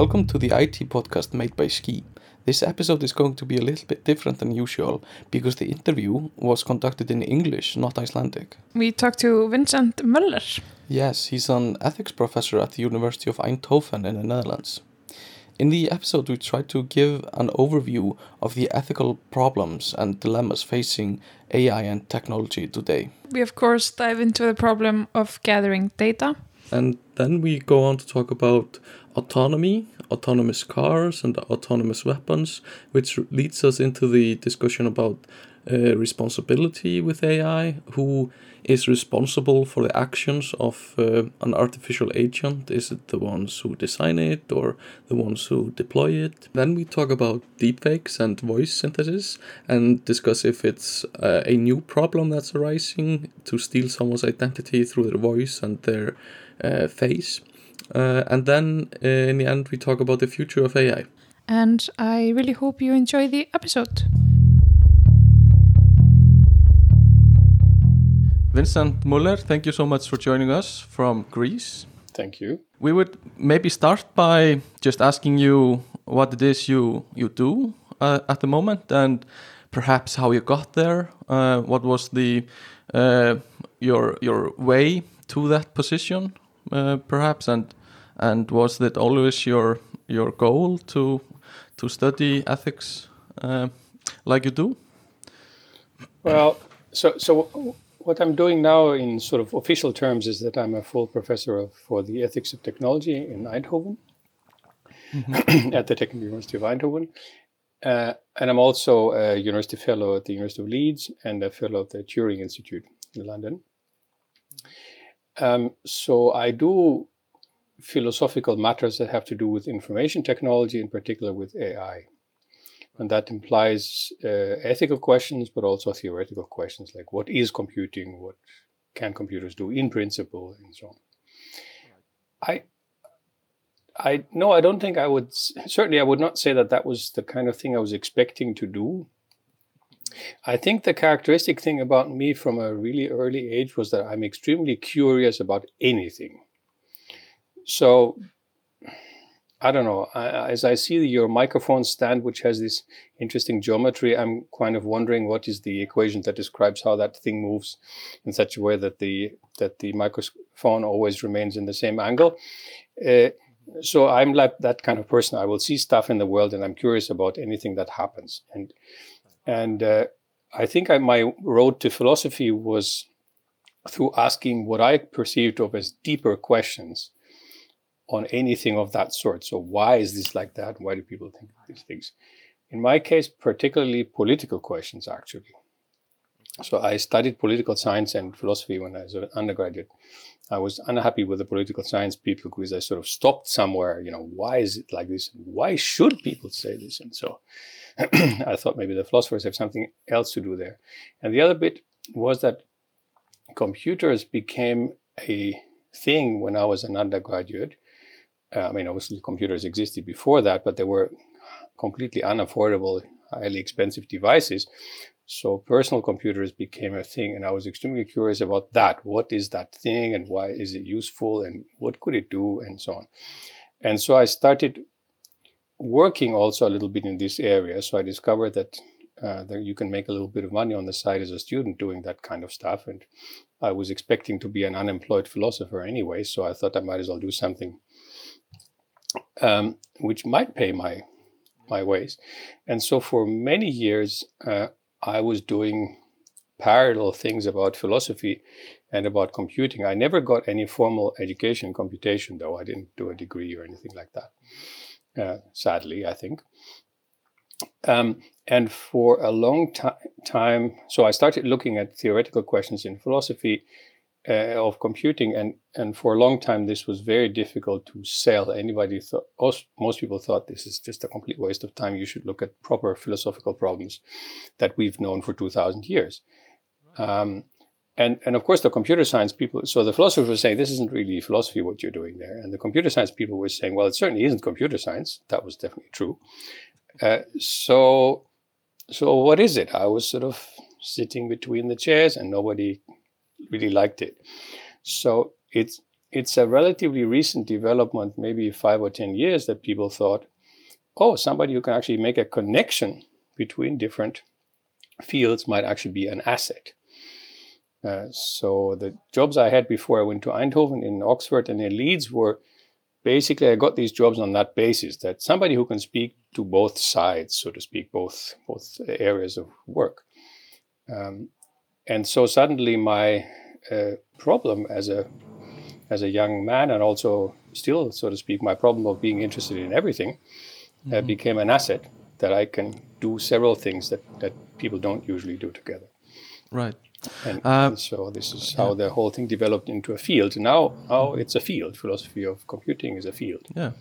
Welcome to the IT podcast made by Ski. This episode is going to be a little bit different than usual because the interview was conducted in English, not Icelandic. We talked to Vincent Müller. Yes, he's an ethics professor at the University of Eindhoven in the Netherlands. In the episode, we tried to give an overview of the ethical problems and dilemmas facing AI and technology today. We, of course, dive into the problem of gathering data. And then we go on to talk about autonomy, autonomous cars, and autonomous weapons, which leads us into the discussion about uh, responsibility with AI, who is responsible for the actions of uh, an artificial agent? Is it the ones who design it or the ones who deploy it? Then we talk about deepfakes and voice synthesis and discuss if it's uh, a new problem that's arising to steal someone's identity through their voice and their uh, face. Uh, and then uh, in the end, we talk about the future of AI. And I really hope you enjoy the episode. Vincent Müller, thank you so much for joining us from Greece. Thank you. We would maybe start by just asking you what it is you you do uh, at the moment, and perhaps how you got there. Uh, what was the uh, your your way to that position, uh, perhaps, and and was that always your your goal to to study ethics uh, like you do? Well, so so what I'm doing now in sort of official terms is that I'm a full professor of, for the ethics of technology in Eindhoven mm-hmm. at the Technical University of Eindhoven. Uh, and I'm also a university fellow at the University of Leeds and a fellow at the Turing Institute in London. Um, so I do philosophical matters that have to do with information technology, in particular with AI. And that implies uh, ethical questions, but also theoretical questions like what is computing, what can computers do in principle, and so on. I, I no, I don't think I would. Certainly, I would not say that that was the kind of thing I was expecting to do. I think the characteristic thing about me from a really early age was that I'm extremely curious about anything. So I don't know. I, as I see your microphone stand, which has this interesting geometry, I'm kind of wondering what is the equation that describes how that thing moves in such a way that the that the microphone always remains in the same angle. Uh, so I'm like that kind of person. I will see stuff in the world, and I'm curious about anything that happens. And and uh, I think I, my road to philosophy was through asking what I perceived of as deeper questions on anything of that sort. So why is this like that? Why do people think these things? In my case, particularly political questions, actually. So I studied political science and philosophy when I was an undergraduate. I was unhappy with the political science people because I sort of stopped somewhere. You know, why is it like this? Why should people say this? And so I thought maybe the philosophers have something else to do there. And the other bit was that computers became a thing when I was an undergraduate uh, I mean, obviously computers existed before that, but they were completely unaffordable, highly expensive devices. So personal computers became a thing, and I was extremely curious about that. What is that thing, and why is it useful, and what could it do, and so on. And so I started working also a little bit in this area. So I discovered that uh, that you can make a little bit of money on the side as a student doing that kind of stuff. And I was expecting to be an unemployed philosopher anyway, so I thought I might as well do something um, which might pay my my ways. And so for many years, uh, I was doing parallel things about philosophy and about computing. I never got any formal education in computation, though. I didn't do a degree or anything like that. Uh, sadly, I think. Um, and for a long time, so I started looking at theoretical questions in philosophy uh, of computing, and and for a long time this was very difficult to sell. Anybody thought most, people thought this is just a complete waste of time. You should look at proper philosophical problems that we've known for two thousand years. Um, and, and of course, the computer science people, so the philosophers were saying, this isn't really philosophy what you're doing there. And the computer science people were saying, well, it certainly isn't computer science. That was definitely true. Uh, so, so what is it? I was sort of sitting between the chairs and nobody really liked it. So it's it's a relatively recent development, maybe five or 10 years, that people thought, oh, somebody who can actually make a connection between different fields might actually be an asset. Uh, so the jobs I had before I went to Eindhoven in Oxford and in Leeds were basically I got these jobs on that basis that somebody who can speak to both sides, so to speak, both both areas of work. Um, and so suddenly my uh, problem as a as a young man and also still, so to speak, my problem of being interested in everything uh, mm-hmm. became an asset that I can do several things that, that people don't usually do together. Right. And, uh, and so this is how yeah. the whole thing developed into a field. Now, now it's a field. Philosophy of computing is a field. Yeah.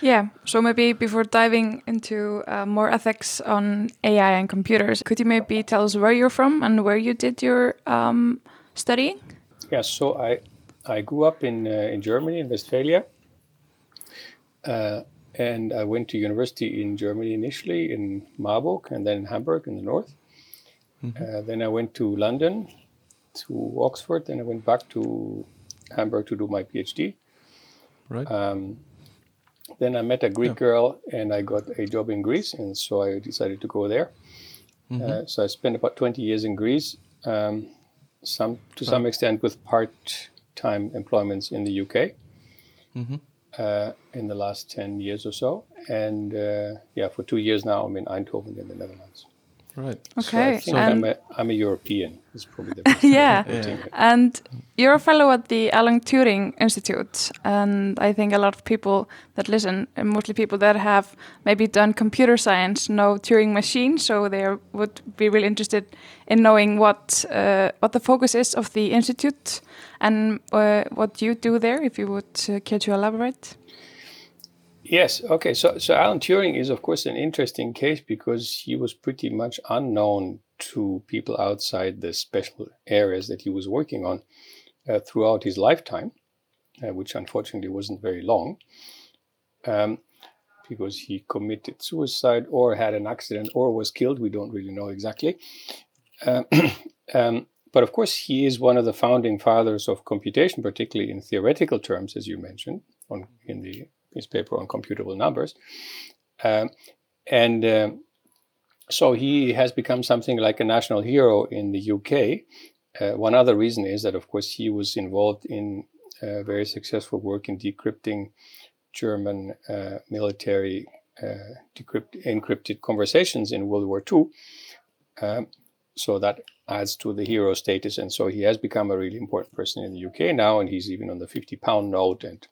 Yeah. So maybe before diving into uh, more ethics on AI and computers, could you maybe tell us where you're from and where you did your um, studying? Yeah, so I I grew up in uh, in Germany in Westphalia. Uh, and I went to university in Germany initially in Marburg and then in Hamburg in the north. Mm-hmm. Uh, then I went to London, to Oxford, and I went back to Hamburg to do my PhD. Right. Um, then I met a Greek yeah. girl and I got a job in Greece, and so I decided to go there. Mm-hmm. Uh, so I spent about 20 years in Greece, um, some to some extent with part-time employments in the UK. Mm-hmm uh, in the last 10 years or so. And uh, yeah, for two years now, I'm in Eindhoven in the Netherlands. Right. Okay. So I am a, I'm a European. Is probably the best yeah. yeah. And you're a fellow at the Alan Turing Institute, and I think a lot of people that listen, and mostly people that have maybe done computer science, know Turing machine, so they would be really interested in knowing what uh, what the focus is of the institute and uh, what you do there. If you would uh, care to elaborate. Yes. Okay. So, so Alan Turing is, of course, an interesting case because he was pretty much unknown to people outside the special areas that he was working on uh, throughout his lifetime, uh, which unfortunately wasn't very long, um, because he committed suicide or had an accident or was killed. We don't really know exactly. Uh, um, but of course, he is one of the founding fathers of computation, particularly in theoretical terms, as you mentioned on, in the his paper on computable numbers. Um, and um, so he has become something like a national hero in the UK. Uh, one other reason is that, of course, he was involved in uh, very successful work in decrypting German uh, military uh, decrypt- encrypted conversations in World War II. Um, so that adds to the hero status. And so he has become a really important person in the UK now, and he's even on the 50 pound note and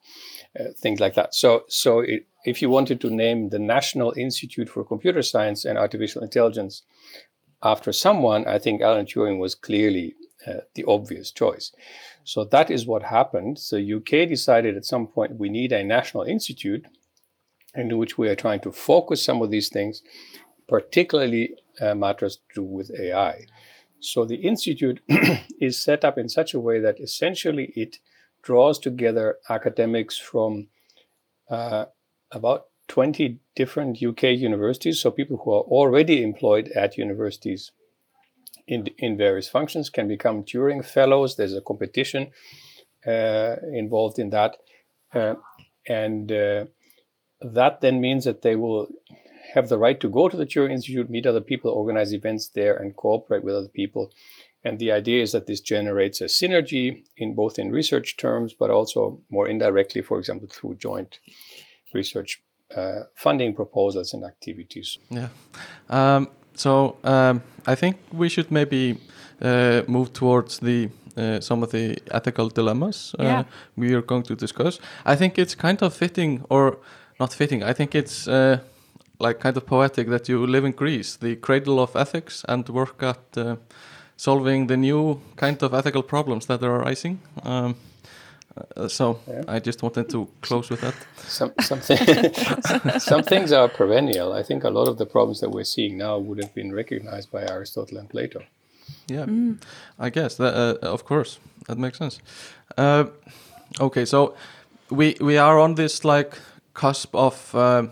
uh, things like that. So, so it, if you wanted to name the National Institute for Computer Science and Artificial Intelligence after someone, I think Alan Turing was clearly uh, the obvious choice. So that is what happened. So UK decided at some point we need a national institute in which we are trying to focus some of these things, particularly matters to do with AI. So the institute is set up in such a way that essentially it draws together academics from uh, about 20 different UK universities. So people who are already employed at universities in, in various functions can become Turing Fellows. There's a competition uh, involved in that. Uh, and uh, that then means that they will have the right to go to the Turing Institute, meet other people, organize events there, and cooperate with other people. And the idea is that this generates a synergy in both in research terms, but also more indirectly, for example, through joint research uh, funding proposals and activities. Yeah. Um, so um, I think we should maybe uh, move towards the uh, some of the ethical dilemmas uh, yeah. we are going to discuss. I think it's kind of fitting, or not fitting. I think it's uh, like kind of poetic that you live in Greece, the cradle of ethics, and work at uh, solving the new kind of ethical problems that are arising. Um, uh, so yeah. I just wanted to close with that. Some some, some things are perennial. I think a lot of the problems that we're seeing now would have been recognized by Aristotle and Plato. Yeah, mm. I guess that uh, of course that makes sense. Uh, okay, so we we are on this like cusp of uh,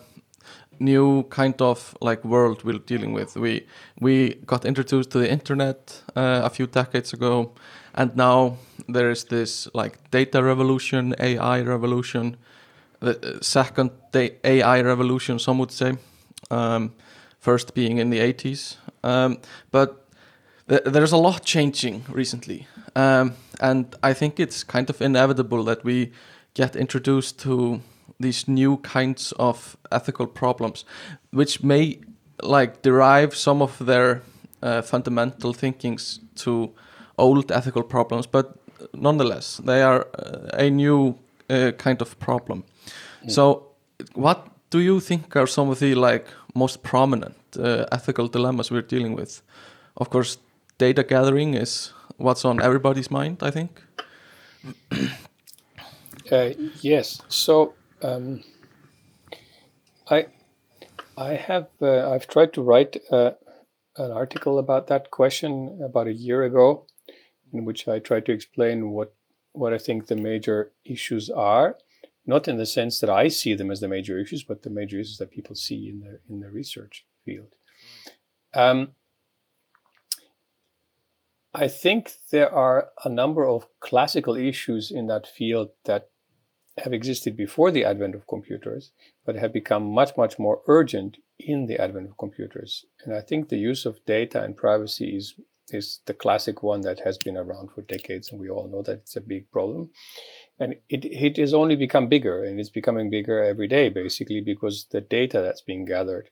new kind of like world we're dealing with. We we got introduced to the internet uh, a few decades ago, and now there is this like data revolution, AI revolution, the uh, second AI revolution, some would say. Um, first being in the 80s, um, but th there's a lot changing recently, um, and I think it's kind of inevitable that we get introduced to these new kinds of ethical problems, which may like derive some of their uh, fundamental thinkings to old ethical problems, but nonetheless, they are uh, a new uh, kind of problem. Mm. So, what do you think are some of the like most prominent uh, ethical dilemmas we're dealing with? Of course, data gathering is what's on everybody's mind. I think. Uh, yes. So um, I I have uh, I've tried to write uh, an article about that question about a year ago, in which I tried to explain what what I think the major issues are, not in the sense that I see them as the major issues, but the major issues that people see in the in the research field. Um, I think there are a number of classical issues in that field that have existed before the advent of computers, but have become much, much more urgent in the advent of computers. And I think the use of data and privacy is, is the classic one that has been around for decades, and we all know that it's a big problem. And it, it has only become bigger, and it's becoming bigger every day, basically, because the data that's being gathered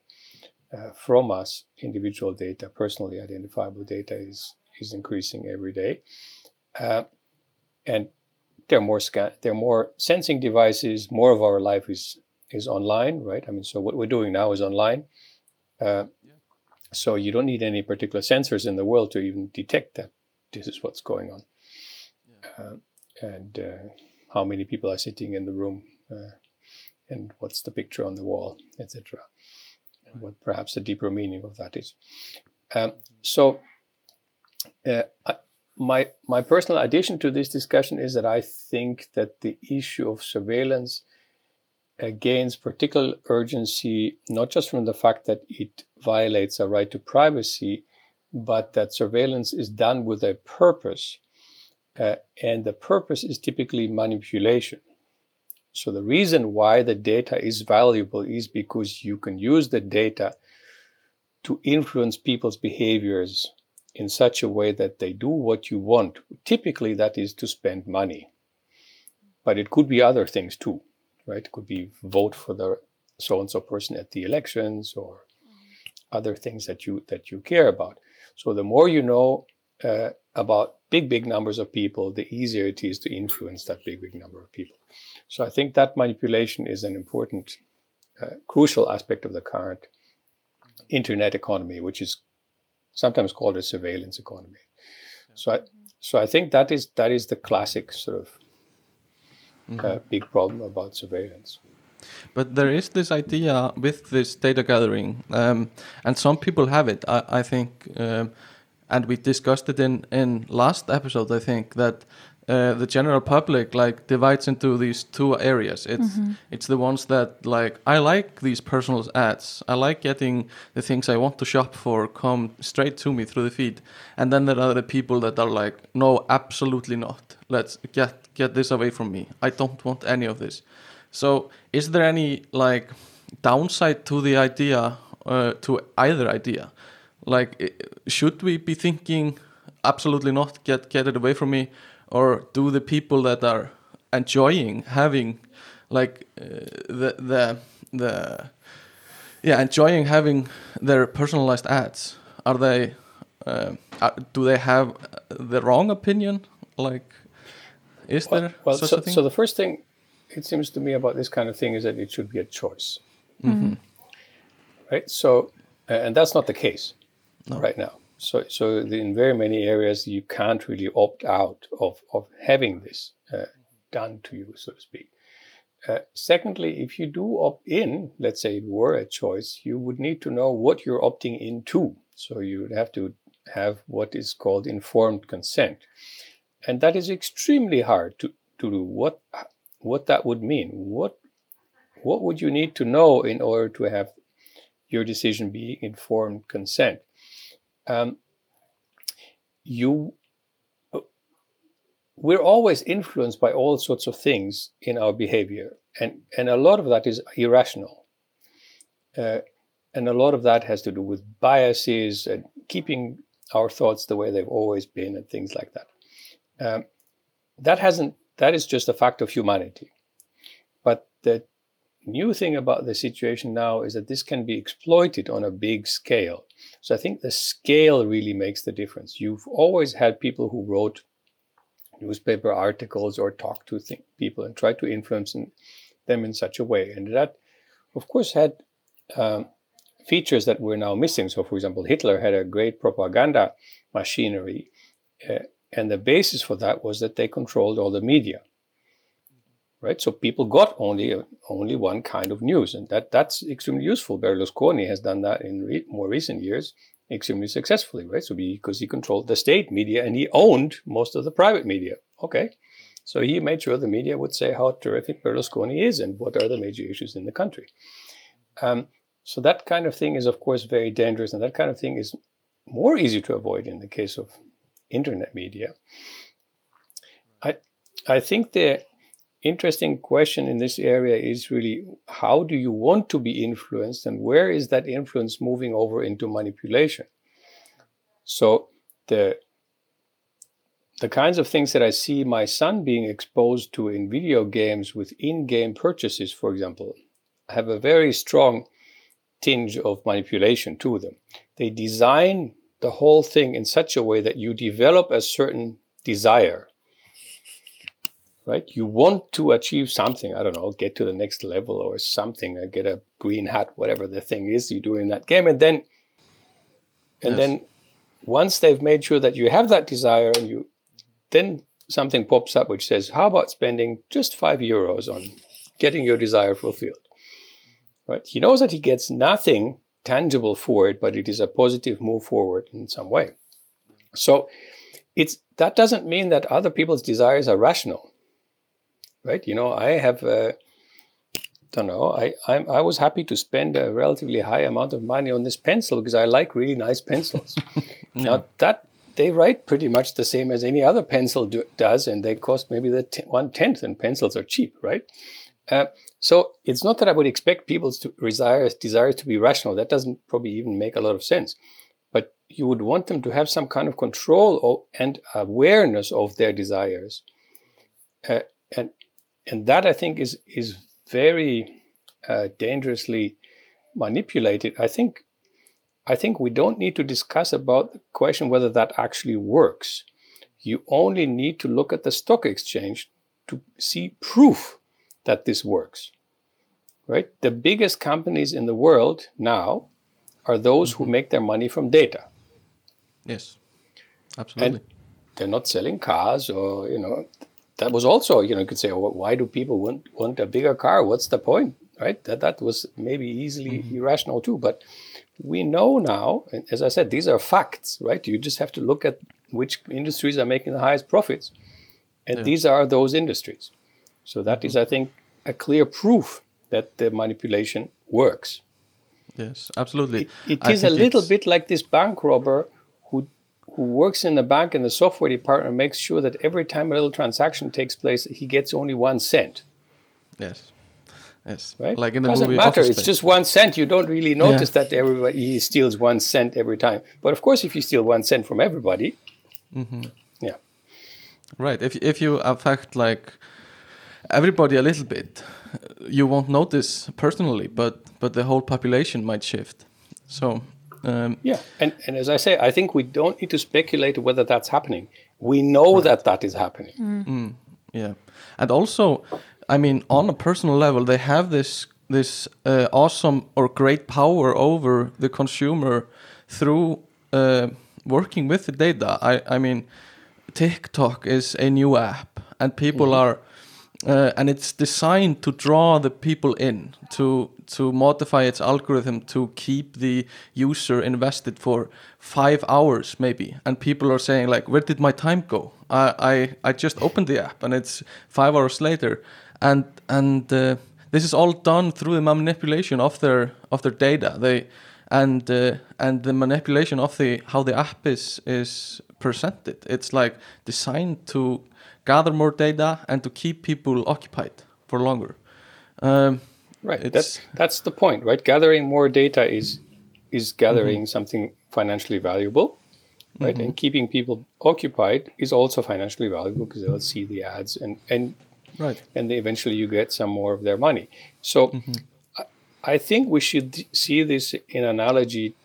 uh, from us, individual data, personally identifiable data, is, is increasing every day. Uh, and there are more scan there are more sensing devices more of our life is is online right i mean so what we're doing now is online uh, yeah. so you don't need any particular sensors in the world to even detect that this is what's going on yeah. uh, and uh, how many people are sitting in the room uh, and what's the picture on the wall etc right. what perhaps the deeper meaning of that is um, mm-hmm. so uh, I, my my personal addition to this discussion is that I think that the issue of surveillance uh, gains particular urgency not just from the fact that it violates a right to privacy, but that surveillance is done with a purpose, uh, and the purpose is typically manipulation. So the reason why the data is valuable is because you can use the data to influence people's behaviors in such a way that they do what you want. Typically, that is to spend money. But it could be other things too, right? It could be vote for the so and so person at the elections or other things that you that you care about. So the more you know uh, about big big numbers of people, the easier it is to influence that big big number of people. So I think that manipulation is an important, uh, crucial aspect of the current internet economy, which is sometimes called a surveillance economy. So I, so I think that is that is the classic sort of mm-hmm. uh, big problem about surveillance. But there is this idea with this data gathering, um, and some people have it. I, I think, um, and we discussed it in in last episode. I think that uh, the general public like divides into these two areas. It's mm-hmm. it's the ones that like I like these personal ads. I like getting the things I want to shop for come straight to me through the feed. And then there are the people that are like, no, absolutely not. Let's get get this away from me. I don't want any of this. So is there any like downside to the idea uh, to either idea? Like should we be thinking absolutely not get get it away from me? Or do the people that are enjoying having like uh, the the the yeah enjoying having their personalized ads are they uh, are, do they have the wrong opinion? Like is well, there well so, so, the first thing it seems to me about this kind of thing is that it should be a choice. Mm-hmm. right? So and that's not the case no. right now so, so in very many areas, you can't really opt out of, of having this uh, done to you, so to speak. Uh, secondly, if you do opt in, let's say it were a choice, you would need to know what you're opting into. So you would have to have what is called informed consent. And that is extremely hard to, to do. What, what that would mean? What, what would you need to know in order to have your decision be informed consent. Um, you we're always influenced by all sorts of things in our behavior, and and a lot of that is irrational, uh, and a lot of that has to do with biases and keeping our thoughts the way they've always been and things like that. Um, that hasn't that is just a fact of humanity. But the new thing about the situation now is that this can be exploited on a big scale. So I think the scale really makes the difference. You've always had people who wrote newspaper articles or talked to people and tried to influence them in such a way. And that, of course, had um, features that we're now missing. So, for example, Hitler had a great propaganda machinery. Uh, and the basis for that was that they controlled all the media right? So people got only only one kind of news, and that that's extremely useful. Berlusconi has done that in re- more recent years extremely successfully, right? So because he controlled the state media and he owned most of the private media. Okay, so he made sure the media would say how terrific Berlusconi is and what are the major issues in the country. Um, so that kind of thing is, of course, very dangerous, and that kind of thing is more easy to avoid in the case of internet media. I I think the interesting question in this area is really how do you want to be influenced and where is that influence moving over into manipulation? So the the kinds of things that i see my son being exposed to in video games with in-game purchases for example have a very strong tinge of manipulation to them. They design the whole thing in such a way that you develop a certain desire right? You want to achieve something. I don't know, get to the next level or something, or get a green hat, whatever the thing is you do in that game, and then, and yes. then, once they've made sure that you have that desire, and you, then something pops up which says, "How about spending just five euros on getting your desire fulfilled?" Right? He knows that he gets nothing tangible for it, but it is a positive move forward in some way. So, it's that doesn't mean that other people's desires are rational right? You know, I have, uh, don't know, I, I I was happy to spend a relatively high amount of money on this pencil because I like really nice pencils. Now that they write pretty much the same as any other pencil do, does, and they cost maybe the t- one tenth, and pencils are cheap, right? Uh, so it's not that I would expect people's to desires desires to be rational. That doesn't probably even make a lot of sense. But you would want them to have some kind of control and awareness of their desires. Uh, and and that I think is is very uh, dangerously manipulated. I think I think we don't need to discuss about the question whether that actually works. You only need to look at the stock exchange to see proof that this works. Right? The biggest companies in the world now are those mm-hmm. who make their money from data. Yes. Absolutely. And they're not selling cars or, you know, that was also, you know, you could say, oh, why do people want, want a bigger car? What's the point? Right? That, that was maybe easily mm-hmm. irrational too. But we know now, as I said, these are facts, right? You just have to look at which industries are making the highest profits. And yeah. these are those industries. So that mm-hmm. is, I think, a clear proof that the manipulation works. Yes, absolutely. it, it is a little bit like this bank robber who works in the bank in the software department makes sure that every time a little transaction takes place, he gets only one cent. Yes. Yes. Right? Like in the Doesn't movie matter. Office it's Space. just one cent. You don't really notice yeah. that everybody he steals one cent every time. But of course, if you steal one cent from everybody, mm-hmm. yeah. Right. If if you affect like everybody a little bit, you won't notice personally, but but the whole population might shift. So um, yeah, and, and as I say, I think we don't need to speculate whether that's happening. We know right. that that is happening. Mm. Mm, yeah, and also, I mean, on a personal level, they have this this uh, awesome or great power over the consumer through uh, working with the data. I I mean, TikTok is a new app, and people mm. are. Uh, and it's designed to draw the people in to to modify its algorithm to keep the user invested for five hours maybe. And people are saying like where did my time go? I i, I just opened the app and it's five hours later. And and uh, this is all done through the manipulation of their of their data. They and uh, and the manipulation of the how the app is is presented. It's like designed to gather more data and to keep people occupied for longer. Um, right. That's that's the point, right? Gathering more data is is gathering mm -hmm. something financially valuable, right? Mm -hmm. And keeping people occupied is also financially valuable because they'll see the ads and and right. And eventually you get some more of their money. So. Mm -hmm I think we should see this in analogy,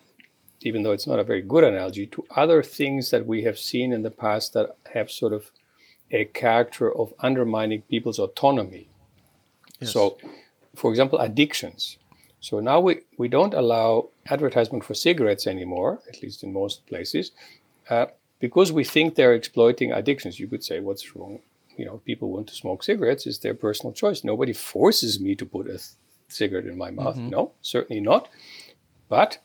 even though it's not a very good analogy, to other things that we have seen in the past that have sort of a character of undermining people's autonomy. Yes. So, for example, addictions. So now we, we don't allow advertisement for cigarettes anymore, at least in most places, uh, because we think they're exploiting addictions. You could say, what's wrong? You know, people want to smoke cigarettes, it's their personal choice. Nobody forces me to put a cigarette in my mouth. Mm-hmm. No, certainly not. But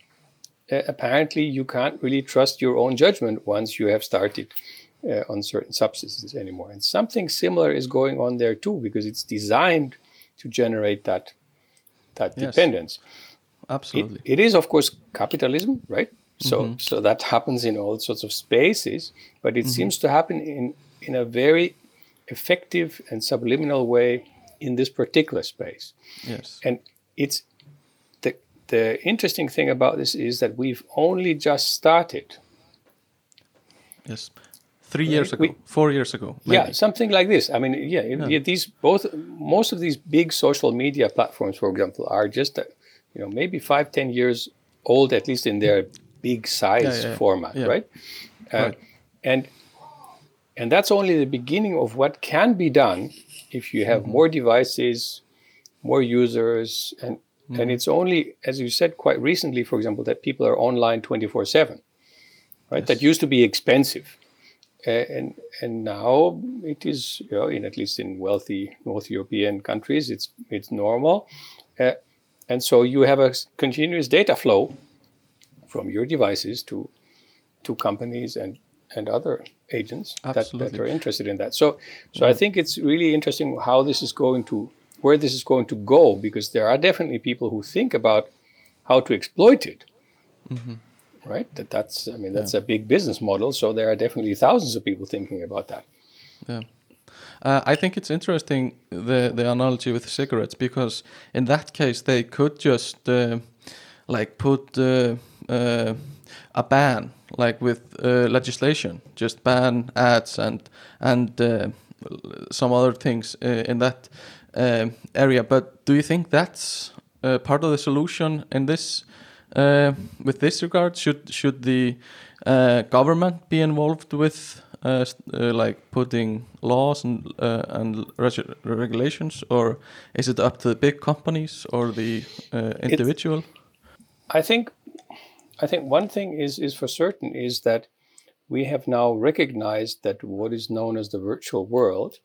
uh, apparently, you can't really trust your own judgment once you have started uh, on certain substances anymore. And something similar is going on there too, because it's designed to generate that that yes. dependence. Absolutely, it, it is of course capitalism, right? So mm-hmm. so that happens in all sorts of spaces, but it mm-hmm. seems to happen in in a very effective and subliminal way in this particular space. Yes. And it's the the interesting thing about this is that we've only just started. Yes. Three years ago, we, four years ago. Maybe. Yeah, something like this. I mean, yeah, yeah, these both most of these big social media platforms, for example, are just uh, you know maybe five, ten years old, at least in their big size yeah, yeah, format, right? Uh, right? And and that's only the beginning of what can be done if you have mm-hmm. more devices, more users, and mm-hmm. and it's only, as you said quite recently, for example, that people are online twenty four seven, right? Yes. That used to be expensive, and and now it is, you know, in at least in wealthy North European countries, it's it's normal, uh, and so you have a continuous data flow from your devices to to companies and and other agents that, that, are interested in that. So, so I think it's really interesting how this is going to, where this is going to go, because there are definitely people who think about how to exploit it. Mm-hmm. Right? That that's, I mean, that's yeah. a big business model. So there are definitely thousands of people thinking about that. Yeah. Uh, I think it's interesting the the analogy with cigarettes because in that case they could just uh, like put uh, uh a ban like with uh, legislation, just ban ads and and uh, some other things uh, in that area. But do you think that's uh, part of the solution in this? Uh, with this regard, should should the uh, government be involved with uh, uh, like putting laws and and regulations, or is it up to the big companies or the individual? It's, I think I think one thing is is for certain is that we have now recognized that what is known as the virtual world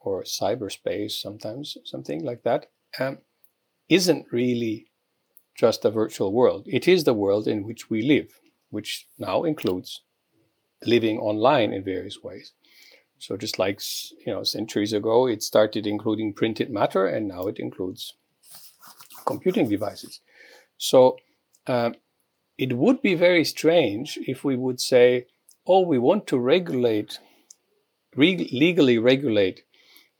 or cyberspace, sometimes something like that, um, not really just a virtual world. It is the world in which we live, which now includes living online in various ways. So just like you know, centuries ago, it started including printed matter, and now it includes computing devices. So uh, it would be very strange if we would say, oh, we want to regulate, re- legally regulate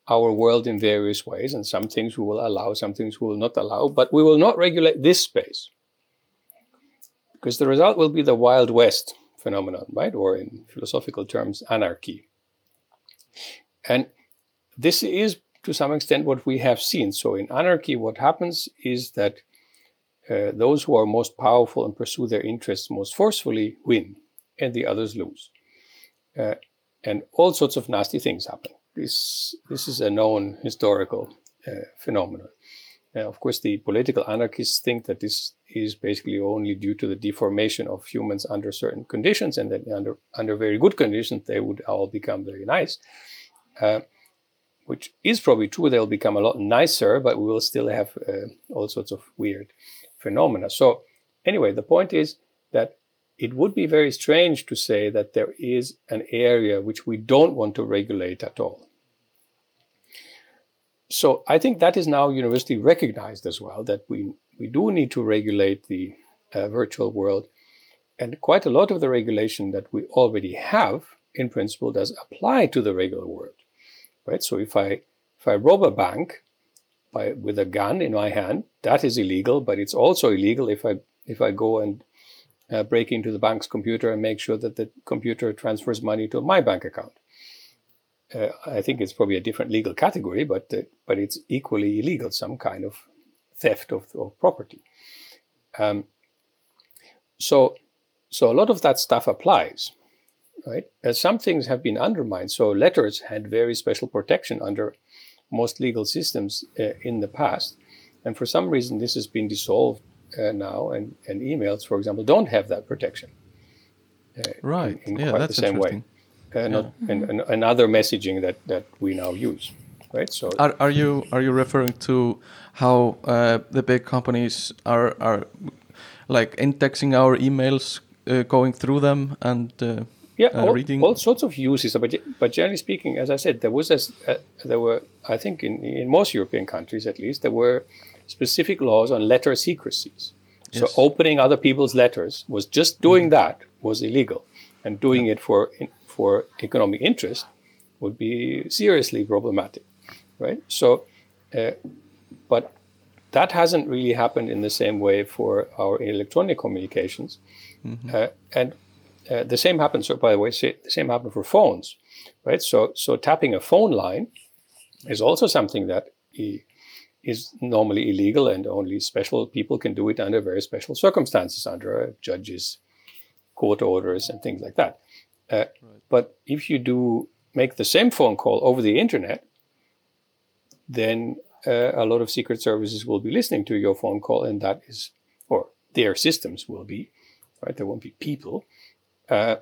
our world in various ways, and some things we will allow, some things we will not allow, but we will not regulate this space. Because the result will be the Wild West phenomenon, right? Or in philosophical terms, anarchy. And this is to some extent what we have seen. So in anarchy, what happens is that uh, those who are most powerful and pursue their interests most forcefully win, and the others lose. Uh, and all sorts of nasty things happen. This, this is a known historical uh, phenomenon. of course, the political anarchists think that this is basically only due to the deformation of humans under certain conditions, and that under, under very good conditions, they would all become very nice. Uh, which is probably true. They'll become a lot nicer, but we will still have uh, all sorts of weird phenomena. So, anyway, the point is that it would be very strange to say that there is an area which we don't want to regulate at all. So I think that is now universally recognized as well that we, we do need to regulate the uh, virtual world. And quite a lot of the regulation that we already have, in principle, does apply to the regular world, right? So if I if I rob a bank by with a gun in my hand, that is illegal. But it's also illegal if I if I go and uh, break into the bank's computer and make sure that the computer transfers money to my bank account. Uh, I think it's probably a different legal category, but uh, but it's equally illegal, some kind of theft of, of property. Um, so so a lot of that stuff applies, right? As some things have been undermined. So letters had very special protection under most legal systems uh, in the past, and for some reason this has been dissolved uh, now, and, and emails, for example, don't have that protection. Uh, right. In, in yeah, that's the same way. Uh, yeah. And, and, and other messaging that, that we now use right? So are, are you are you referring to how uh, the big companies are are like indexing our emails uh, going through them and uh, yeah, uh, all, reading all sorts of uses. But but generally speaking, as I said, there was a, uh, there were I think in in most European countries at least there were specific laws on letter secrecies. So yes. opening other people's letters was just doing mm. that was illegal, and doing it for for economic interest would be seriously problematic, right? So, uh, but that hasn't really happened in the same way for our electronic communications. Mm-hmm. Uh, and uh, the same happens, so by the way, the same happened for phones, right? So, so tapping a phone line is also something that is normally illegal, and only special people can do it under very special circumstances, under a judge's court orders and things like that. Uh, right. But if you do make the same phone call over the internet, then uh, a lot of secret services will be listening to your phone call, and that is, or their systems will be, right? There won't be people. Uh,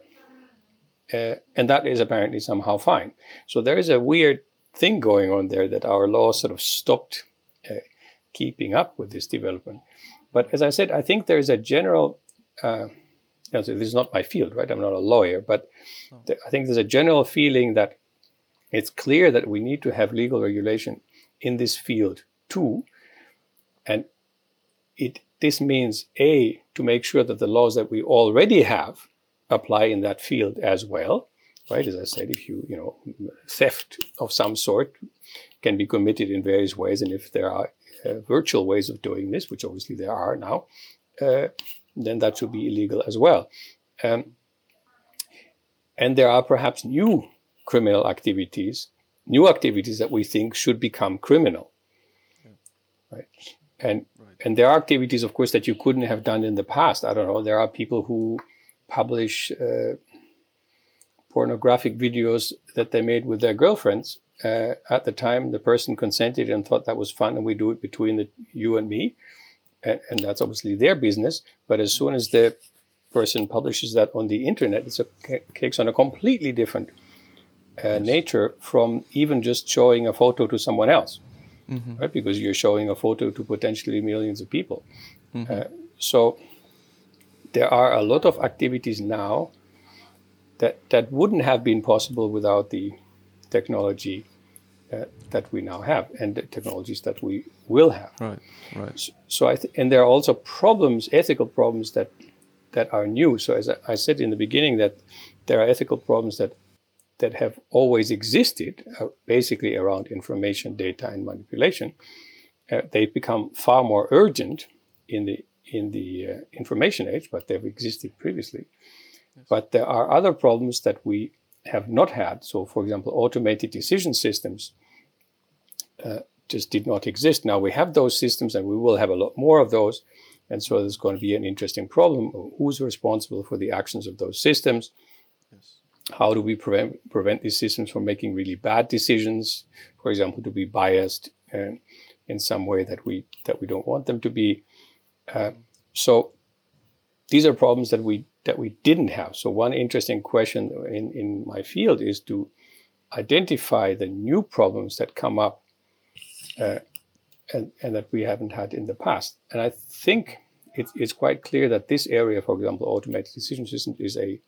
uh, and that is apparently somehow fine. So there is a weird thing going on there that our law sort of stopped uh, keeping up with this development. But as I said, I think there is a general, uh, you know, so this is not my field, right? I'm not a lawyer, but th- I think there's a general feeling that it's clear that we need to have legal regulation in this field too. And it this means a to make sure that the laws that we already have apply in that field as well, right? As I said, if you you know theft of some sort can be committed in various ways, and if there are uh, virtual ways of doing this, which obviously there are now, uh, then that should be illegal as well. Um, and there are perhaps new criminal activities new activities that we think should become criminal. Right. And right. and there are activities, of course, that you couldn't have done in the past. I don't know. There are people who publish uh, pornographic videos that they made with their girlfriends. Uh, at the time, the person consented and thought that was fun, and we do it between the, you and me, and, and that's obviously their business. But as soon as the person publishes that on the internet, it takes on a completely different uh, nature from even just showing a photo to someone else, mm-hmm. right? Because you're showing a photo to potentially millions of people. Mm-hmm. Uh, so there are a lot of activities now that that wouldn't have been possible without the technology uh, that we now have and the technologies that we will have. Right, right. So, so I th- and there are also problems, ethical problems that that are new. So as I, I said in the beginning, that there are ethical problems that that have always existed, uh, basically around information, data, and manipulation, uh, they become far more urgent in the in the uh, information age, but they've existed previously. Yes. But there are other problems that we have not had. So, for example, automated decision systems uh, just did not exist. Now we have those systems, and we will have a lot more of those. And so there's going to be an interesting problem: who's responsible for the actions of those systems? how do we prevent prevent these systems from making really bad decisions for example to be biased uh, in some way that we that we don't want them to be uh, so these are problems that we that we didn't have so one interesting question in in my field is to identify the new problems that come up uh, and, and that we haven't had in the past and i think it, it's quite clear that this area for example automated decision systems is a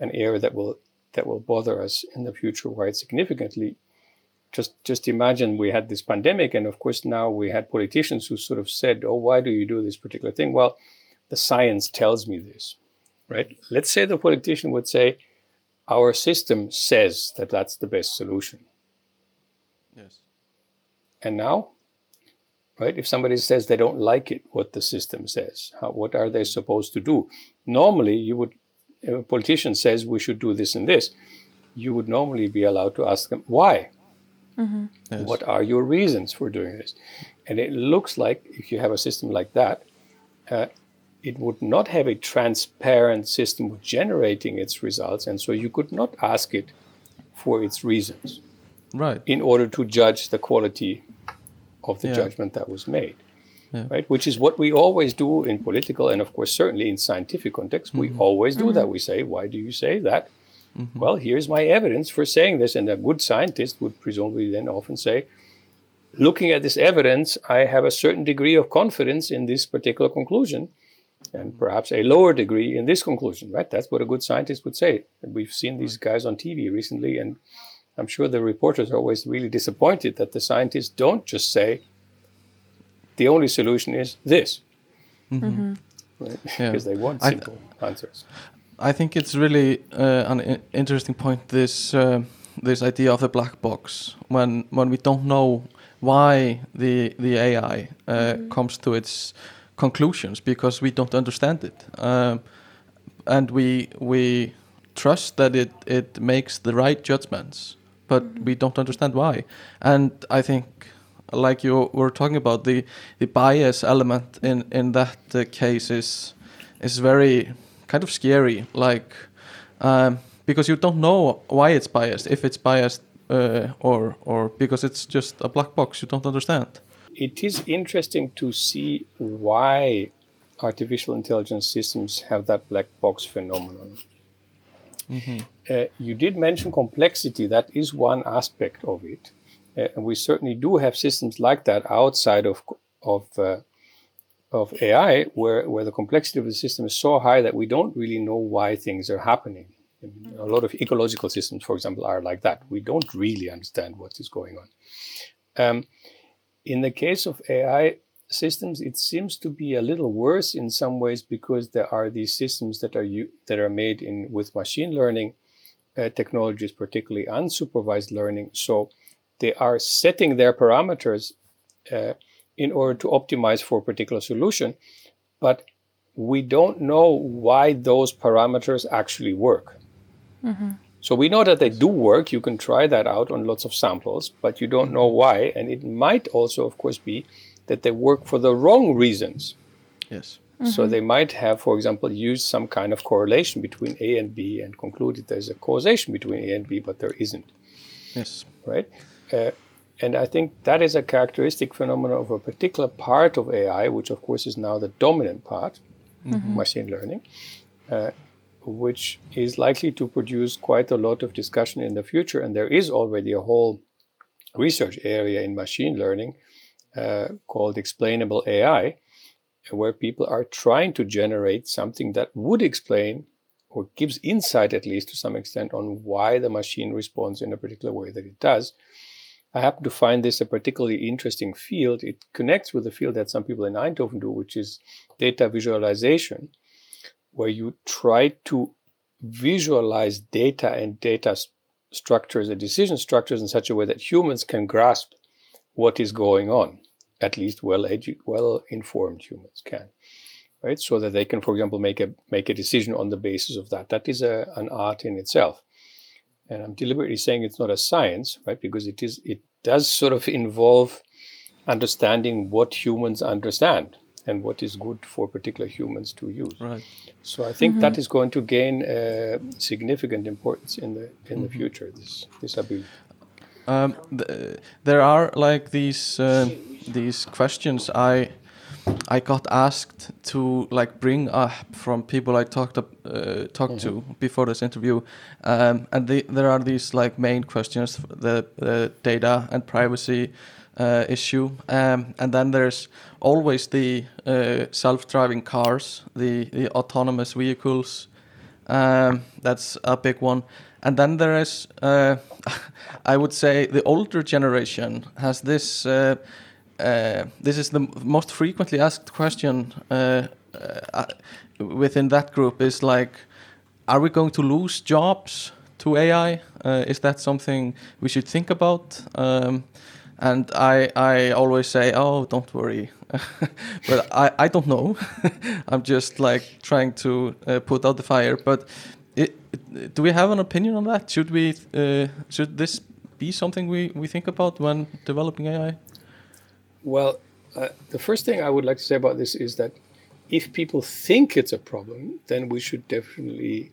an area that will that will bother us in the future quite significantly. Just just imagine we had this pandemic, and of course now we had politicians who sort of said, "Oh, why do you do this particular thing?" Well, the science tells me this, right? Let's say the politician would say, our system says that that's the best solution. Yes. And now, right, if somebody says they don't like it, what the system says, how, what are they supposed to do? Normally, you would, if a politician says we should do this and this, you would normally be allowed to ask them, why? Yes. What are your reasons for doing this? And it looks like if you have a system like that, uh, it would not have a transparent system of generating its results, and so you could not ask it for its reasons Right. in order to judge the quality of the Yeah. judgment that was made. Yeah. Right, which is what we always do in political and, of course, certainly in scientific context. We Mm-hmm. always do that. We say, "Why do you say that?" Well, here's my evidence for saying this, and a good scientist would presumably then often say, "Looking at this evidence, I have a certain degree of confidence in this particular conclusion, and perhaps a lower degree in this conclusion." Right? That's what a good scientist would say. And we've seen these guys on TV recently, and I'm sure the reporters are always really disappointed that the scientists don't just say, the only solution is this. Right? Yeah. because they want I- simple answers. I think it's really uh, an i- interesting point. This uh, this idea of the black box when when we don't know why the the AI uh, comes to its conclusions because we don't understand it, um, and we we trust that it it makes the right judgments, but we don't understand why. And I think, like you were talking about, the the bias element in in that uh, case is is very kind of scary like um, because you don't know why it's biased if it's biased uh, or or because it's just a black box you don't understand It is interesting to see why artificial intelligence systems have that black box phenomenon. Uh, you did mention complexity, that is one aspect of it. Uh, and we certainly do have systems like that outside of, of uh, of AI, where, where the complexity of the system is so high that we don't really know why things are happening. A lot of ecological systems, for example, are like that. We don't really understand what is going on. Um, in the case of AI systems, it seems to be a little worse in some ways because there are these systems that are u- that are made in with machine learning uh, technologies, particularly unsupervised learning. So they are setting their parameters uh, in order to optimize for a particular solution, but we don't know why those parameters actually work. So we know that they do work. You can try that out on lots of samples, but you don't know why. And it might also, of course, be that they work for the wrong reasons. yes So they might have, for example, used some kind of correlation between A and B and concluded there's a causation between A and B, but there isn't yes right? Uh, and I think that is a characteristic phenomenon of a particular part of AI, which of course is now the dominant part, machine learning, uh, which is likely to produce quite a lot of discussion in the future. And there is already a whole research area in machine learning uh, called explainable AI, where people are trying to generate something that would explain or gives insight, at least to some extent, on why the machine responds in a particular way that it does. I happen to find this a particularly interesting field. It connects with the field that some people in Eindhoven do, which is data visualization, where you try to visualize data and data s- structures and decision structures in such a way that humans can grasp what is going on. At least well edu- well informed humans can, right? So that they can, for example, make a make a decision on the basis of that. That is a, an art in itself. And I'm deliberately saying it's not a science, right? Because it is it does sort of involve understanding what humans understand and what is good for particular humans to use. right So I think that is going to gain uh, significant importance in the in the future. This this ability. um, th- there are like these uh, these questions I I got asked to like bring up from people I talked up, uh, talked to before this interview, um, and the, there are these like main questions: the, the data and privacy uh, issue, um, and then there's always the uh, self-driving cars, the the autonomous vehicles. Um, that's a big one. And then there is, uh, I would say, the older generation has this. Uh, uh, this is the most frequently asked question uh, within that group is like, are we going to lose jobs to AI? Is that something we should think about? Um, and I, I always say, oh, don't worry. but I, I don't know. I'm just like trying to uh, put out the fire. But it, it, do we have an opinion on that? Should we, uh, should this be something we, we think about when developing AI? Well, uh, the first thing I would like to say about this is that if people think it's a problem, then we should definitely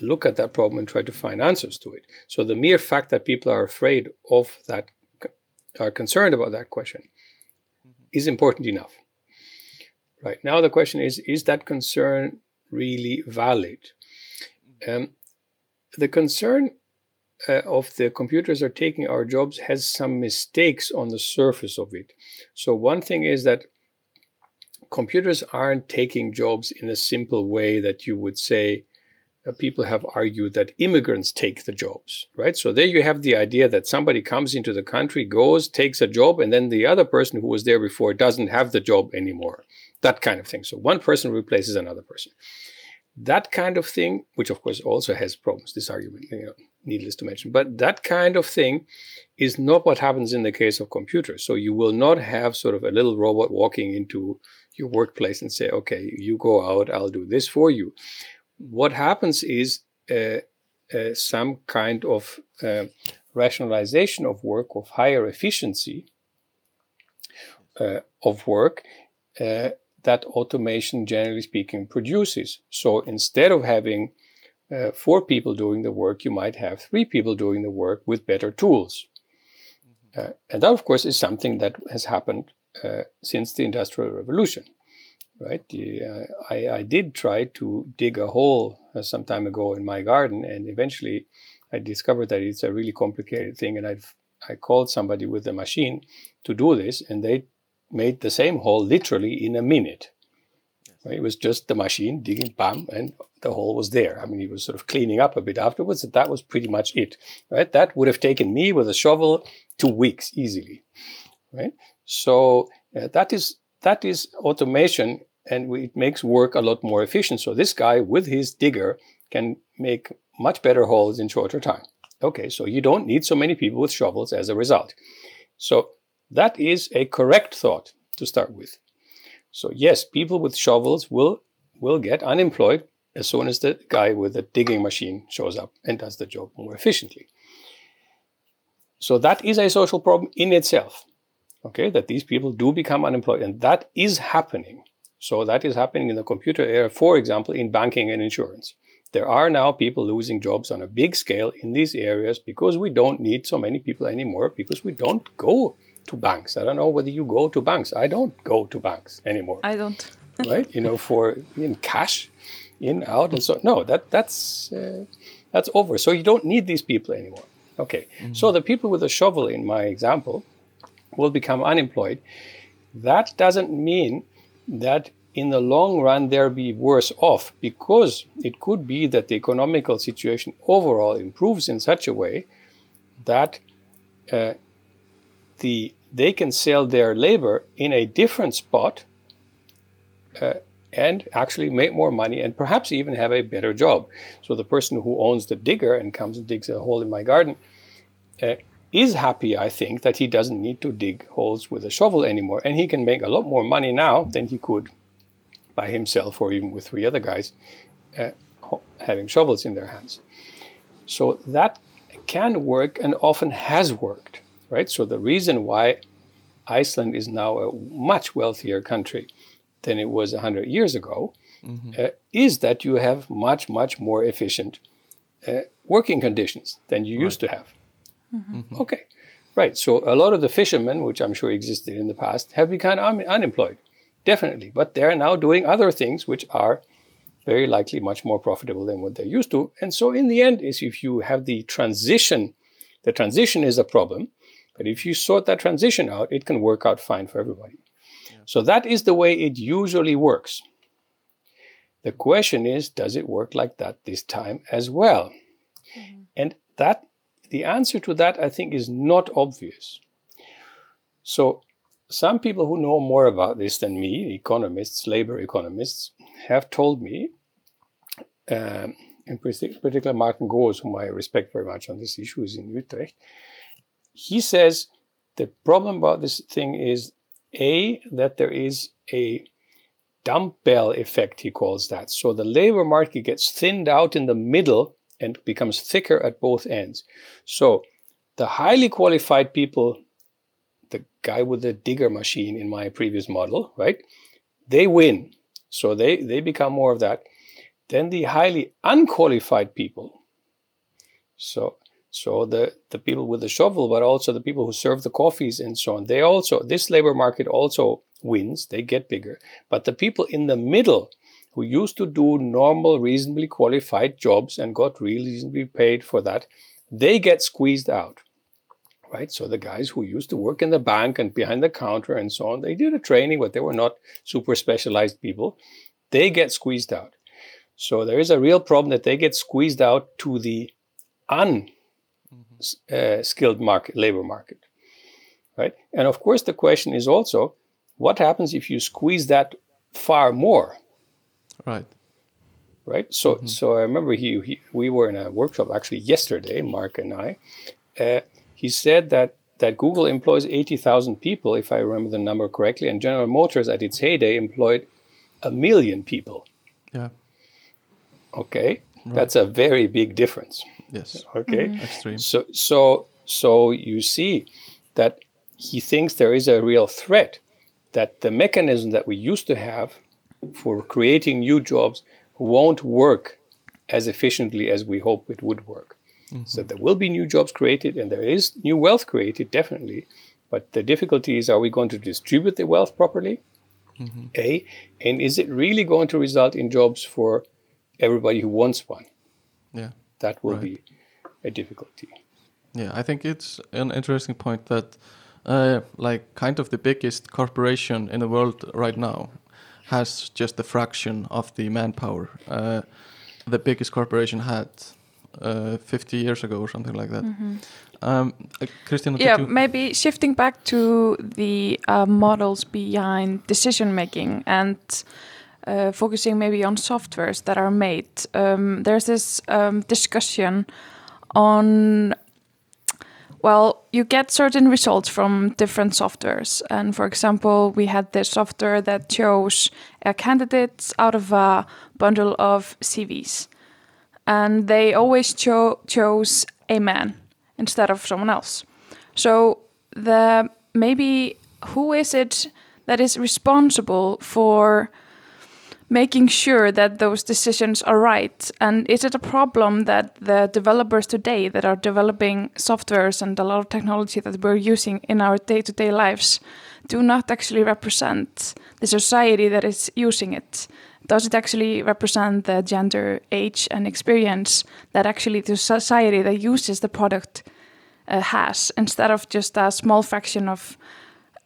look at that problem and try to find answers to it. So the mere fact that people are afraid of that, are concerned about that question, mm-hmm. is important enough. Right now, the question is: Is that concern really valid? Um, the concern uh, of the computers are taking our jobs has some mistakes on the surface of it. So one thing is that computers aren't taking jobs in a simple way that you would say Uh, people have argued that immigrants take the jobs, right? So there you have the idea that somebody comes into the country, goes, takes a job, and then the other person who was there before doesn't have the job anymore. That kind of thing. So one person replaces another person. That kind of thing, which of course also has problems, this argument, you know, needless to mention, but that kind of thing is not what happens in the case of computers. So you will not have sort of a little robot walking into your workplace and say, okay, you go out, I'll do this for you. What happens is uh, uh, some kind of uh, rationalization of work, of higher efficiency uh, of work uh, that automation, generally speaking, produces. So instead of having uh, four people doing the work, you might have three people doing the work with better tools. Mm-hmm. And that, of course, is something that has happened since the Industrial Revolution. Right? Uh, I, I, did try to dig a hole uh, some time ago in my garden, and eventually I discovered that it's a really complicated thing. And I've, I called somebody with a machine to do this, and they made the same hole literally in a minute. It was just the machine digging, bam, and the hole was there. I mean, he was sort of cleaning up a bit afterwards, and that was pretty much it. Right? That would have taken me with a shovel two weeks easily. Right? So uh, that is that is automation, and we, it makes work a lot more efficient. So this guy with his digger can make much better holes in shorter time. Okay, so you don't need so many people with shovels as a result. So that is a correct thought to start with. So yes, people with shovels will will get unemployed as soon as the guy with the digging machine shows up and does the job more efficiently. So that is a social problem in itself. Okay, that these people do become unemployed, and that is happening. So that is happening in the computer era, for example, in banking and insurance. There are now people losing jobs on a big scale in these areas because we don't need so many people anymore, because we don't go to banks. I don't know whether you go to banks. I don't go to banks anymore. I don't. right? You know, for in cash, in out, and so no, that that's uh, that's over. So you don't need these people anymore. Okay. Mm-hmm. So the people with a shovel in my example will become unemployed. That doesn't mean that in the long run they'll be worse off because it could be that the economical situation overall improves in such a way that uh, the they can sell their labor in a different spot uh, and actually make more money and perhaps even have a better job. So the person who owns the digger and comes and digs a hole in my garden uh, is happy, I think, that he doesn't need to dig holes with a shovel anymore. And he can make a lot more money now than he could by himself or even with three other guys uh, having shovels in their hands. So that can work and often has worked right? So the reason why Iceland is now a much wealthier country than it was 100 years ago mm-hmm. uh, is that you have much, much more efficient uh, working conditions than you right. used to have. Mm-hmm. Okay, right. So a lot of the fishermen, which I'm sure existed in the past, have become un- unemployed, definitely. But they're now doing other things which are very likely much more profitable than what they're used to. And so in the end, is if you have the transition, the transition is a problem but if you sort that transition out, it can work out fine for everybody. Yeah. So that is the way it usually works. The question is, does it work like that this time as well? Mm-hmm. And that the answer to that I think is not obvious. So some people who know more about this than me, economists, labor economists, have told me, um, in particular Maarten Goos, whom I respect very much on this issue, is in Utrecht. He says the problem about this thing is a that there is a dumbbell effect, he calls that. So the labor market gets thinned out in the middle and becomes thicker at both ends. So the highly qualified people, the guy with the digger machine in my previous model, right? They win. So they, they become more of that. Then the highly unqualified people. So so the, the people with the shovel, but also the people who serve the coffees and so on, they also this labor market also wins, they get bigger. But the people in the middle who used to do normal, reasonably qualified jobs and got reasonably paid for that, they get squeezed out. Right? So the guys who used to work in the bank and behind the counter and so on, they did a training, but they were not super specialized people. They get squeezed out. So there is a real problem that they get squeezed out to the unskilled uh, market, labor market. Right? And of course, the question is also what happens if you squeeze that far more? Right. Right. So, mm-hmm. so I remember he, he, we were in a workshop actually yesterday, Mark and I. Uh, he said that that Google employs 80,000 people, if I remember the number correctly, and General Motors at its heyday employed a million people. Yeah. Okay, right. that's a very big difference. Yes. Okay. Mm-hmm. Extreme. So, so, so you see that he thinks there is a real threat that the mechanism that we used to have for creating new jobs won't work as efficiently as we hope it would work. Mm-hmm. So there will be new jobs created and there is new wealth created, definitely. But the difficulty is are we going to distribute the wealth properly? Mm-hmm. A. And is it really going to result in jobs for everybody who wants one? Yeah. That will right. be a difficulty. Yeah, I think it's an interesting point that uh, like kind of the biggest corporation in the world right now has just a fraction of the manpower uh, the biggest corporation had uh, 50 years ago or something like that. Mm -hmm. um, Christian, yeah, maybe shifting back to the uh, models behind decision making and uh, focusing maybe on softwares that are made. Um, there's this um, discussion on well, you get certain results from different softwares. And for example, we had this software that chose a uh, candidate out of a bundle of CVs. And they always cho chose a man instead of someone else. So the maybe who is it that is responsible for making sure that those decisions are right? And is it a problem that the developers today that are developing softwares and a lot of technology that we're using in our day to day lives do not actually represent the society that is using it? Does it actually represent the gender, age, and experience that actually the society that uses the product uh, has instead of just a small fraction of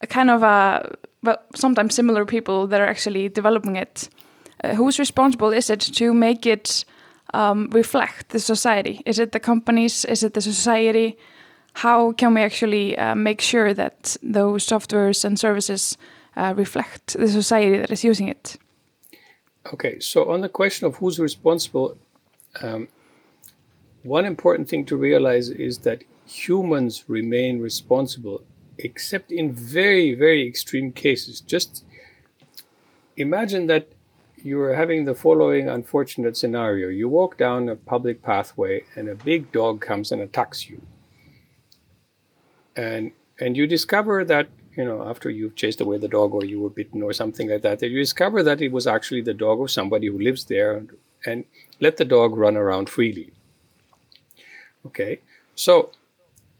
a kind of a well, sometimes similar people that are actually developing it? Uh, who's responsible is it to make it um, reflect the society? Is it the companies? Is it the society? How can we actually uh, make sure that those softwares and services uh, reflect the society that is using it? Okay, so on the question of who's responsible, um, one important thing to realize is that humans remain responsible, except in very, very extreme cases. Just imagine that you are having the following unfortunate scenario. You walk down a public pathway and a big dog comes and attacks you. And and you discover that, you know, after you've chased away the dog or you were bitten or something like that, that you discover that it was actually the dog of somebody who lives there and, and let the dog run around freely. Okay. So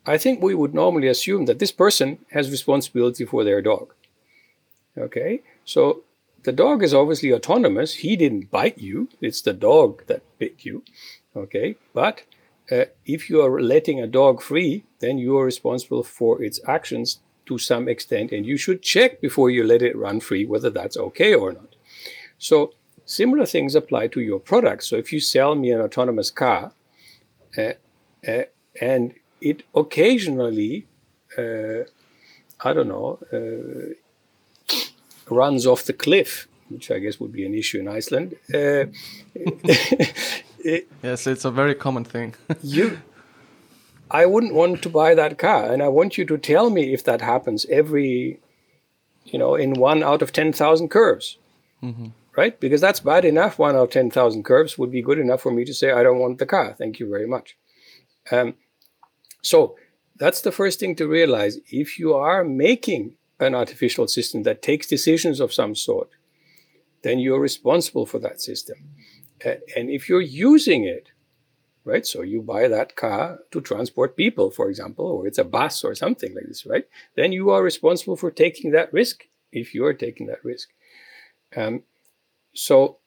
I think we would normally assume that this person has responsibility for their dog. Okay. So the dog is obviously autonomous. He didn't bite you. It's the dog that bit you. Okay. But uh, if you are letting a dog free, then you are responsible for its actions to some extent. And you should check before you let it run free whether that's okay or not. So similar things apply to your product. So if you sell me an autonomous car uh, uh, and it occasionally uh, I don't know, uh, runs off the cliff, which I guess would be an issue in Iceland. Uh, yes, it's a very common thing. you, I wouldn't want to buy that car, and I want you to tell me if that happens every, you know, in one out of ten thousand curves, mm-hmm. right? Because that's bad enough. One out of ten thousand curves would be good enough for me to say I don't want the car. Thank you very much. Um, so that's the first thing to realize. If you are making an artificial system that takes decisions of some sort, then you're responsible for that system. And if you're using it, right, so you buy that car to transport people, for example, or it's a bus or something like this, right, then you are responsible for taking that risk if you're taking that risk. Um, so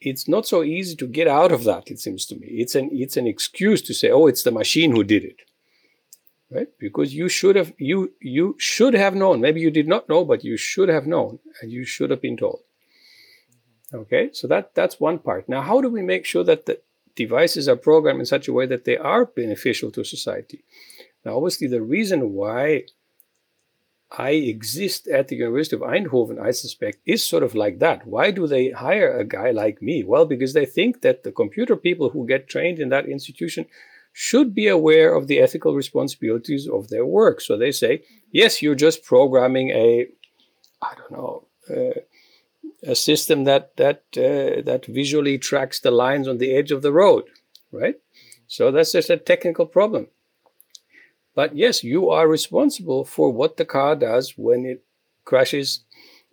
it's not so easy to get out of that, it seems to me. It's an, it's an excuse to say, oh, it's the machine who did it right? Because you should have you you should have known. Maybe you did not know but you should have known and you should have been told. Okay? So that that's one part. Now how do we make sure that the devices are programmed in such a way that they are beneficial to society? Now obviously the reason why I exist at the University of Eindhoven, I suspect, is sort of like that. Why do they hire a guy like me? Well, because they think that the computer people who get trained in that institution should be aware of the ethical responsibilities of their work. So they say, yes, you're just programming a, I don't know, uh, a system that that uh, that visually tracks the lines on the edge of the road, right? So that's just a technical problem. But yes, you are responsible for what the car does when it crashes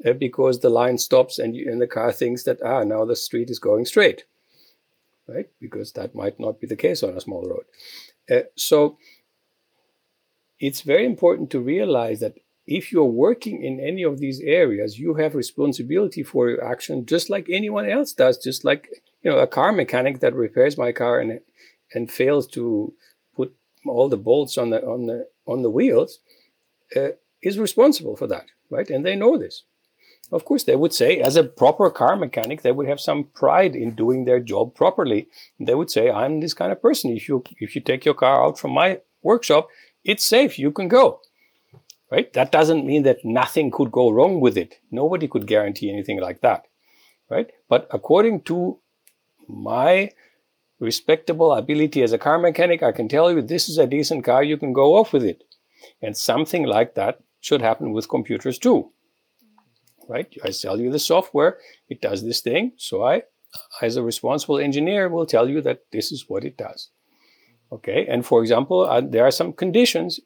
uh, because the line stops and, you, and the car thinks that ah now the street is going straight right? Because that might not be the case on a small road. Uh, so it's very important to realize that if you're working in any of these areas, you have responsibility for your action just like anyone else does, just like you know a car mechanic that repairs my car and and fails to put all the bolts on the on the on the wheels uh, is responsible for that, right? And they know this. Of course, they would say, as a proper car mechanic, they would have some pride in doing their job properly. They would say, "I'm this kind of person. If you if you take your car out from my workshop, it's safe. You can go." Right? That doesn't mean that nothing could go wrong with it. Nobody could guarantee anything like that. Right? But according to my respectable ability as a car mechanic, I can tell you this is a decent car. You can go off with it. And something like that should happen with computers too right? I sell you the software, it does this thing. So I, as a responsible engineer, will tell you that this is what it does. Okay, and for example, uh, there are some conditions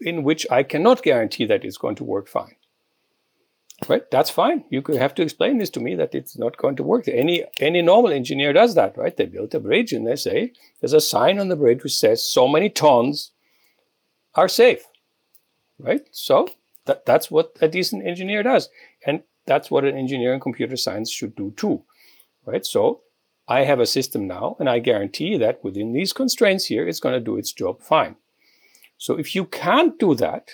in which I cannot guarantee that it's going to work fine. Right, that's fine. You could have to explain this to me that it's not going to work. Any any normal engineer does that, right? They build a bridge and they say there's a sign on the bridge which says so many tons are safe. Right? So that, that's what a decent engineer does. And that's what an engineer in computer science should do too. Right? So I have a system now, and I guarantee that within these constraints here, it's going to do its job fine. So if you can't do that,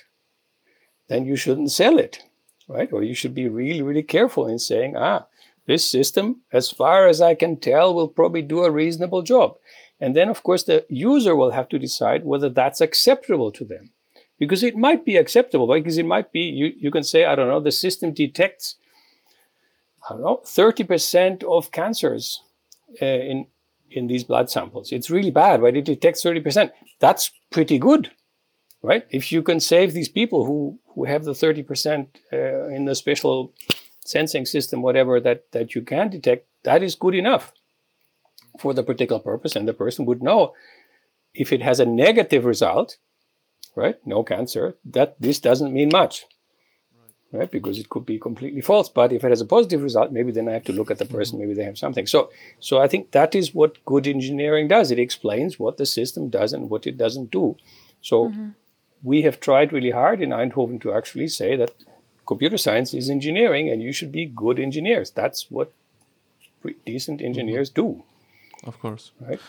then you shouldn't sell it, right? Or you should be really, really careful in saying, ah, this system, as far as I can tell, will probably do a reasonable job. And then, of course, the user will have to decide whether that's acceptable to them because it might be acceptable because it might be you, you can say i don't know the system detects i don't know 30% of cancers uh, in in these blood samples. It's really bad right it detects 30% that's pretty good right? If you can save these people who who have the 30% uh, in the special sensing system whatever that that you can detect that is good enough for the particular purpose and the person would know if it has a negative result right? No cancer. That this doesn't mean much, right. right? Because it could be completely false. But if it has a positive result, maybe then I have to look at the person. Maybe they have something. So, so I think that is what good engineering does. It explains what the system does and what it doesn't do. So, mm-hmm. we have tried really hard in Eindhoven to actually say that computer science is engineering, and you should be good engineers. That's what decent engineers mm-hmm. do. Of course. Right.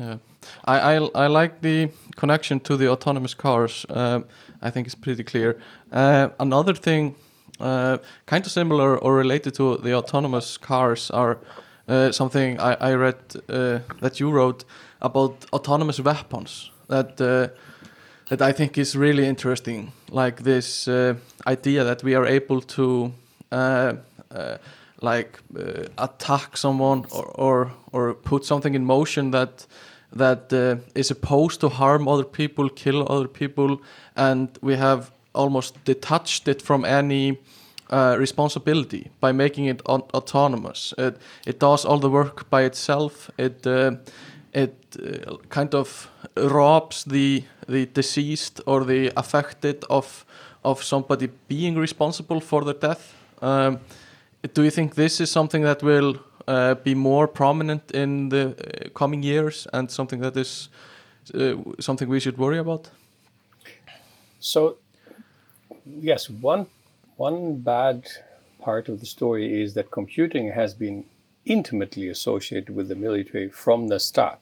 Yeah, I, I, I like the connection to the autonomous cars. Uh, I think it's pretty clear. Uh, another thing, uh, kind of similar or related to the autonomous cars, are uh, something I, I read uh, that you wrote about autonomous weapons. That uh, that I think is really interesting. like this uh, idea that we are able to uh, uh, like uh, attack someone or, or or put something in motion that that uh, is supposed to harm other people, kill other people, and we have almost detached it from any uh, responsibility by making it autonomous. It, it does all the work by itself. It uh, it uh, kind of robs the the deceased or the affected of of somebody being responsible for their death. Um, do you think this is something that will be more prominent in the uh, coming years and something that is uh, something we should worry about? So, yes, one one bad part of the story is that computing has been intimately associated with the military from the start.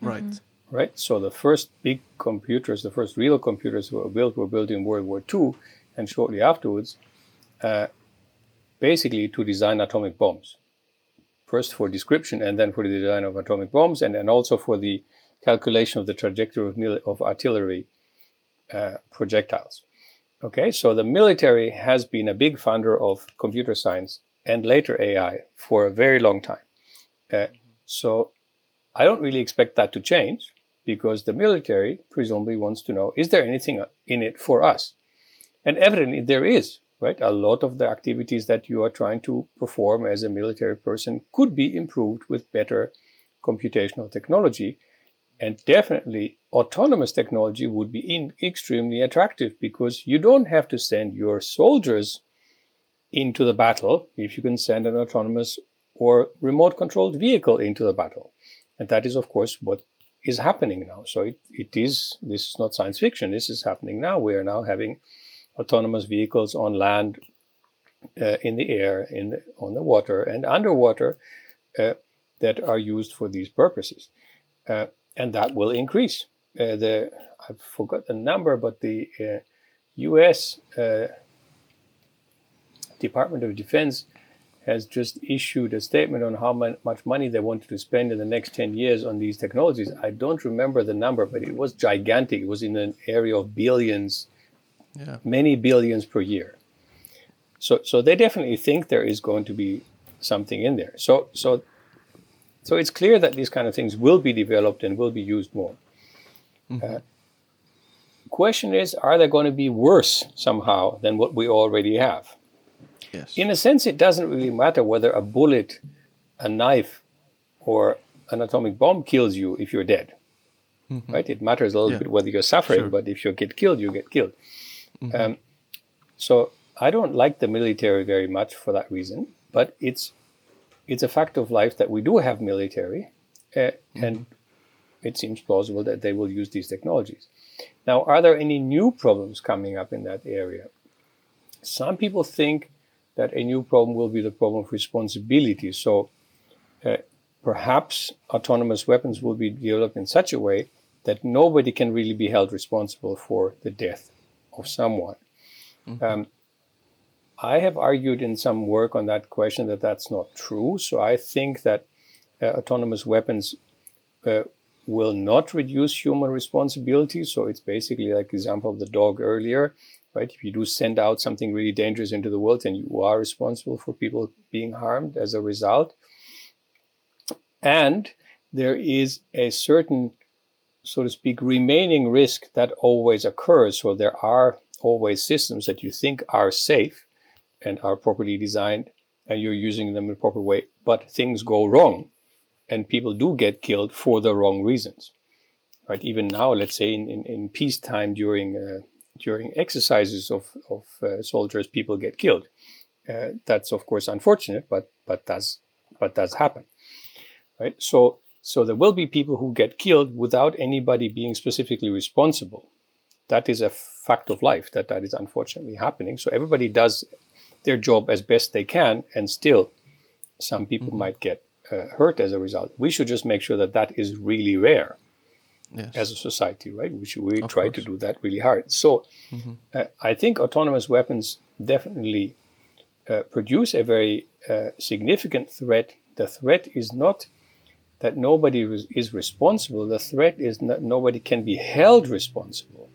Right. Mm-hmm. Right. So the first big computers, the first real computers that were built, were built in World War II, and shortly afterwards, uh, basically to design atomic bombs. First for description, and then for the design of atomic bombs, and then also for the calculation of the trajectory of, of artillery uh, projectiles. Okay, so the military has been a big funder of computer science and later AI for a very long time. Uh, so I don't really expect that to change because the military presumably wants to know is there anything in it for us? And evidently there is, right? A lot of the activities that you are trying to perform as a military person could be improved with better computational technology. And definitely autonomous technology would be in, extremely attractive because you don't have to send your soldiers into the battle if you can send an autonomous or remote controlled vehicle into the battle. And that is, of course, what is happening now. So it, it is, this is not science fiction, this is happening now. We are now having autonomous vehicles on land, uh, in the air, in the, on the water, and underwater uh, that are used for these purposes. Uh, and that will increase. Uh, the I forgot the number, but the U.S. Uh, Department of Defense has just issued a statement on how much money they wanted to spend in the next 10 years on these technologies. I don't remember the number, but it was gigantic. It was in an area of billions, yeah. many billions per year. So, so they definitely think there is going to be something in there. So, so, so it's clear that these kind of things will be developed and will be used more. Mm-hmm. Uh, question is, are they going to be worse somehow than what we already have? Yes. In a sense, it doesn't really matter whether a bullet, a knife, or an atomic bomb kills you if you're dead. Mm-hmm. Right? It matters a little yeah. bit whether you're suffering, sure. but if you get killed, you get killed. Mm-hmm. Um, so I don't like the military very much for that reason, but it's it's a fact of life that we do have military, uh, mm-hmm. and it seems plausible that they will use these technologies. Now, are there any new problems coming up in that area? Some people think that a new problem will be the problem of responsibility. So uh, perhaps autonomous weapons will be developed in such a way that nobody can really be held responsible for the death of someone. Mm-hmm. Um, I have argued in some work on that question that that's not true. So I think that uh, autonomous weapons uh, will not reduce human responsibility. So it's basically like the example of the dog earlier right? If you do send out something really dangerous into the world, then you are responsible for people being harmed as a result. And there is a certain, so to speak, remaining risk that always occurs. So there are always systems that you think are safe and are properly designed and you're using them in a proper way, but things go wrong and people do get killed for the wrong reasons. Right? Even now, let's say in, in, in peacetime during uh, during exercises of, of uh, soldiers, people get killed. Uh, that's of course unfortunate, but but does but does happen, right? So so there will be people who get killed without anybody being specifically responsible. That is a fact of life that that is unfortunately happening. So everybody does their job as best they can, and still, some people mm-hmm. might get uh, hurt as a result. We should just make sure that that is really rare yes. as a society, right? We should we try course. to do that really hard. So mm-hmm. uh, I think autonomous weapons definitely uh, produce a very uh, significant threat. The threat is not that nobody is responsible. The threat is that nobody can be held responsible.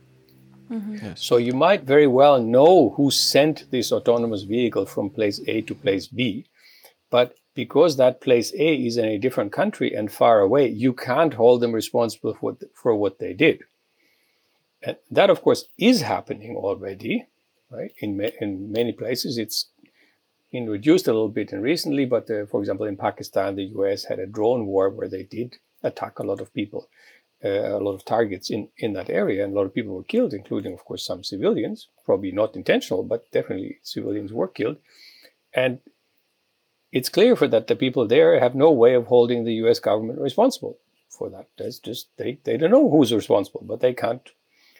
Mm-hmm. Yes. So you might very well know who sent this autonomous vehicle from place A to place B, but because that place A is in a different country and far away, you can't hold them responsible for what, for what they did. And that, of course, is happening already, right? In, ma- in many places, it's been reduced a little bit and recently, but uh, for example, in Pakistan, the US had a drone war where they did attack a lot of people, uh, a lot of targets in, in that area, and a lot of people were killed, including, of course, some civilians, probably not intentional, but definitely civilians were killed. And it's clear for that the people there have no way of holding the US government responsible for that. That's just, they, they don't know who's responsible, but they can't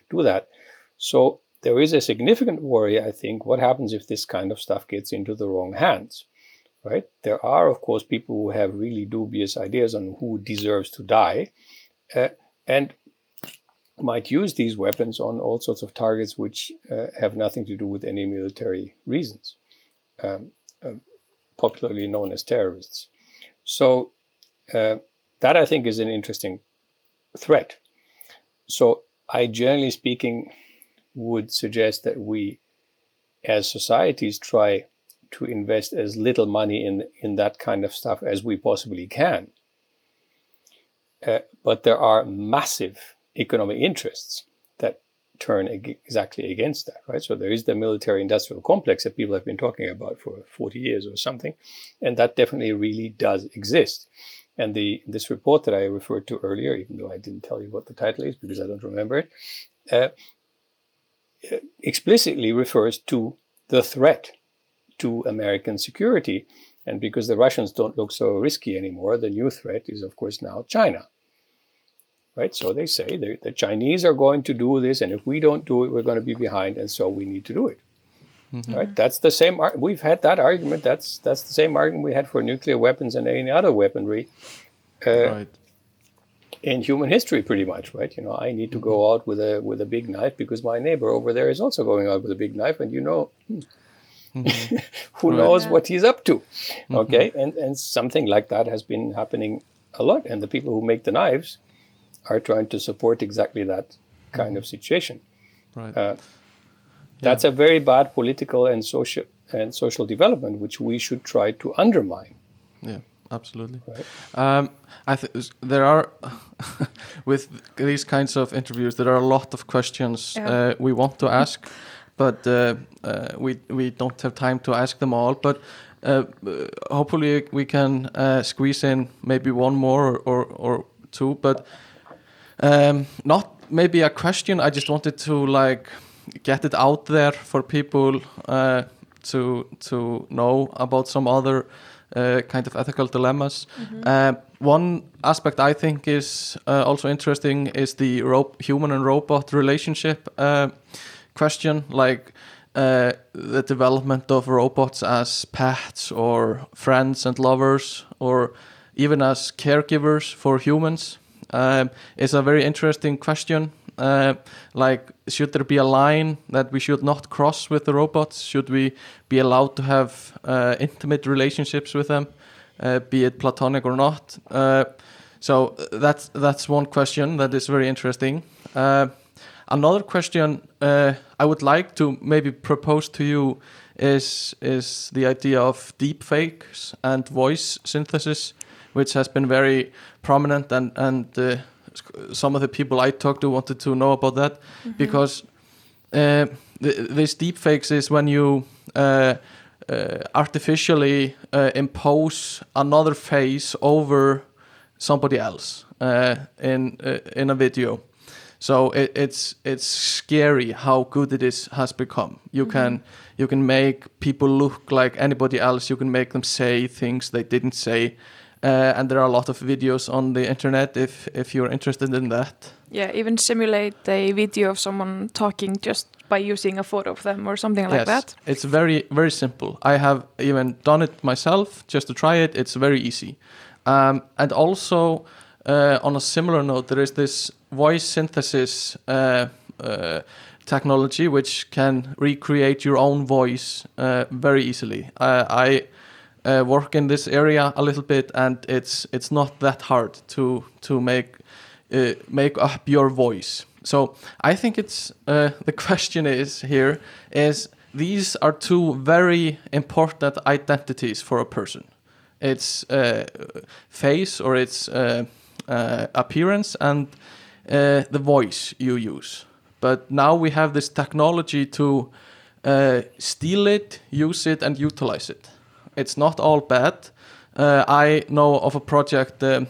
do that. So there is a significant worry, I think, what happens if this kind of stuff gets into the wrong hands, right? There are, of course, people who have really dubious ideas on who deserves to die uh, and might use these weapons on all sorts of targets which uh, have nothing to do with any military reasons, um, uh, popularly known as terrorists. So uh, that, I think, is an interesting threat. So I, generally speaking, would suggest that we, as societies, try to invest as little money in in that kind of stuff as we possibly can. Uh, but there are massive economic interests that turn ag- exactly against that, right? So there is the military-industrial complex that people have been talking about for 40 years or something, and that definitely really does exist. And the this report that I referred to earlier, even though I didn't tell you what the title is because I don't remember it, uh, explicitly refers to the threat to American security. And because the Russians don't look so risky anymore, the new threat is, of course, now China. Right? So they say the Chinese are going to do this, and if we don't do it, we're going to be behind, and so we need to do it. Mm-hmm. Right? That's the same. Ar- we've had that argument. That's that's the same argument we had for nuclear weapons and any other weaponry. Uh, right in human history pretty much right you know i need to go mm-hmm. out with a with a big knife because my neighbor over there is also going out with a big knife and you know mm-hmm. who right. knows what he's up to mm-hmm. okay and and something like that has been happening a lot and the people who make the knives are trying to support exactly that kind mm-hmm. of situation right uh, that's yeah. a very bad political and social and social development which we should try to undermine yeah absolutely. Right. Um, I think there are with these kinds of interviews there are a lot of questions yeah. uh, we want to ask, but uh, uh, we we don't have time to ask them all. But uh, hopefully we can uh, squeeze in maybe one more or or, or two. But um, not maybe a question. I just wanted to like get it out there for people uh, to to know about some other uh, kind of ethical dilemmas. Mm-hmm. Uh, one aspect I think is uh, also interesting is the ro- human and robot relationship uh, question, like uh, the development of robots as pets or friends and lovers, or even as caregivers for humans. Um, is a very interesting question uh, like should there be a line that we should not cross with the robots? Should we be allowed to have uh, intimate relationships with them uh, be it platonic or not? Uh, so uh, that's that's one question that is very interesting. Uh, another question I would like to maybe propose to you is is the idea of deep fakes and voice synthesis which has been very prominent and and some of the people I talked to wanted to know about that mm -hmm. because uh, th this deepfakes is when you uh, uh, artificially uh, impose another face over somebody else uh, in uh, in a video. So it, it's it's scary how good it is has become. You mm -hmm. can you can make people look like anybody else. You can make them say things they didn't say uh, and there are a lot of videos on the internet if if you're interested in that. Yeah, even simulate a video of someone talking just by using a photo of them or something like yes, that. It's very very simple. I have even done it myself just to try it. It's very easy, um, and also uh, on a similar note, there is this voice synthesis. Uh, uh technology which can recreate your own voice uh, very easily. I uh, work in this area a little bit, and it's it's not that hard to to make uh, make up your voice. So I think it's uh, the question is here is these are two very important identities for a person. It's uh, face or its uh, uh, appearance and the voice you use. But now we have this technology to steal it, use it, and utilize it. It's not all bad. Uh, I know of a project um,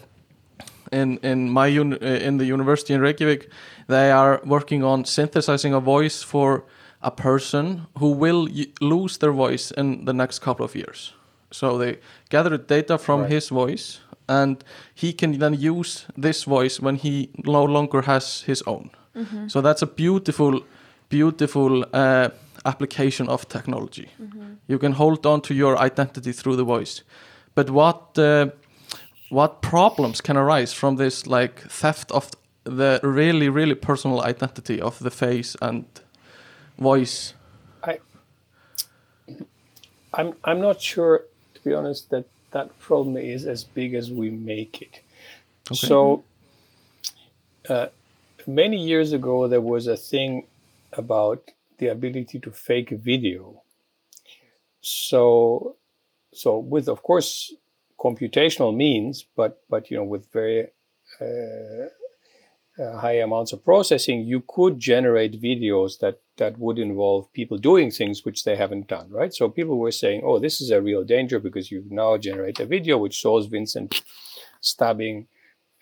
in in my un- in the university in Reykjavik. They are working on synthesizing a voice for a person who will y- lose their voice in the next couple of years. So they gather data from Right. his voice, and he can then use this voice when he no longer has his own. So that's a beautiful, beautiful uh, application of technology. You can hold on to your identity through the voice. But what uh, what problems can arise from this like theft of the really really personal identity of the face and voice? I, I'm I'm not sure, to be honest, that that problem is as big as we make it. So, uh, many years ago, there was a thing about the ability to fake video. So, so with of course computational means, but but you know with very uh, uh, high amounts of processing, you could generate videos that that would involve people doing things which they haven't done, right? So people were saying, "Oh, this is a real danger because you now generate a video which shows Vincent stabbing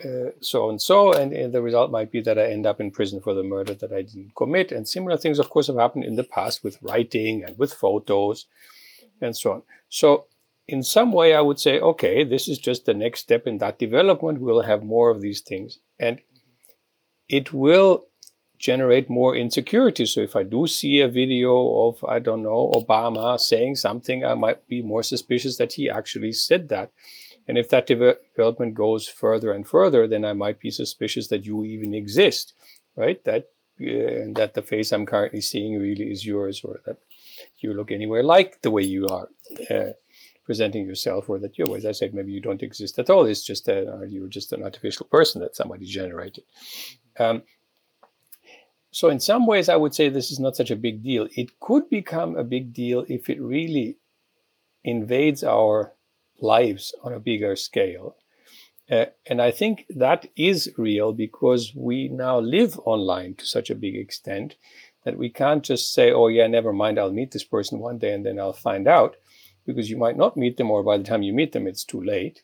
uh, so and so, and, and the result might be that I end up in prison for the murder that I didn't commit." And similar things, of course, have happened in the past with writing and with photos, and so on. So in some way, I would say, okay, this is just the next step in that development. We'll have more of these things. And it will generate more insecurity. So if I do see a video of, I don't know, Obama saying something, I might be more suspicious that he actually said that. And if that development goes further and further, then I might be suspicious that you even exist, right? That uh, that the face I'm currently seeing really is yours, or that you look anywhere like the way you are. Uh, presenting yourself or that you as i said maybe you don't exist at all it's just a, uh, you're just an artificial person that somebody generated um, so in some ways i would say this is not such a big deal it could become a big deal if it really invades our lives on a bigger scale uh, and i think that is real because we now live online to such a big extent that we can't just say oh yeah never mind i'll meet this person one day and then i'll find out because you might not meet them, or by the time you meet them, it's too late.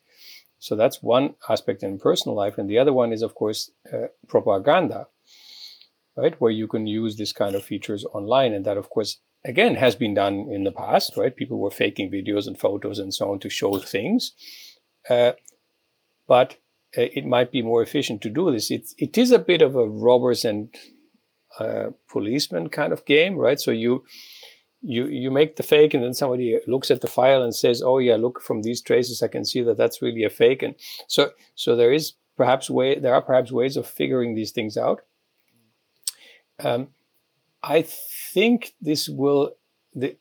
So that's one aspect in personal life. And the other one is, of course, uh, propaganda, right? Where you can use this kind of features online. And that, of course, again, has been done in the past, right? People were faking videos and photos and so on to show things. Uh, but uh, it might be more efficient to do this. It, it is a bit of a robbers and uh, policemen kind of game, right? So you, you you make the fake and then somebody looks at the file and says oh yeah look from these traces i can see that that's really a fake and so so there is perhaps way there are perhaps ways of figuring these things out um, i think this will the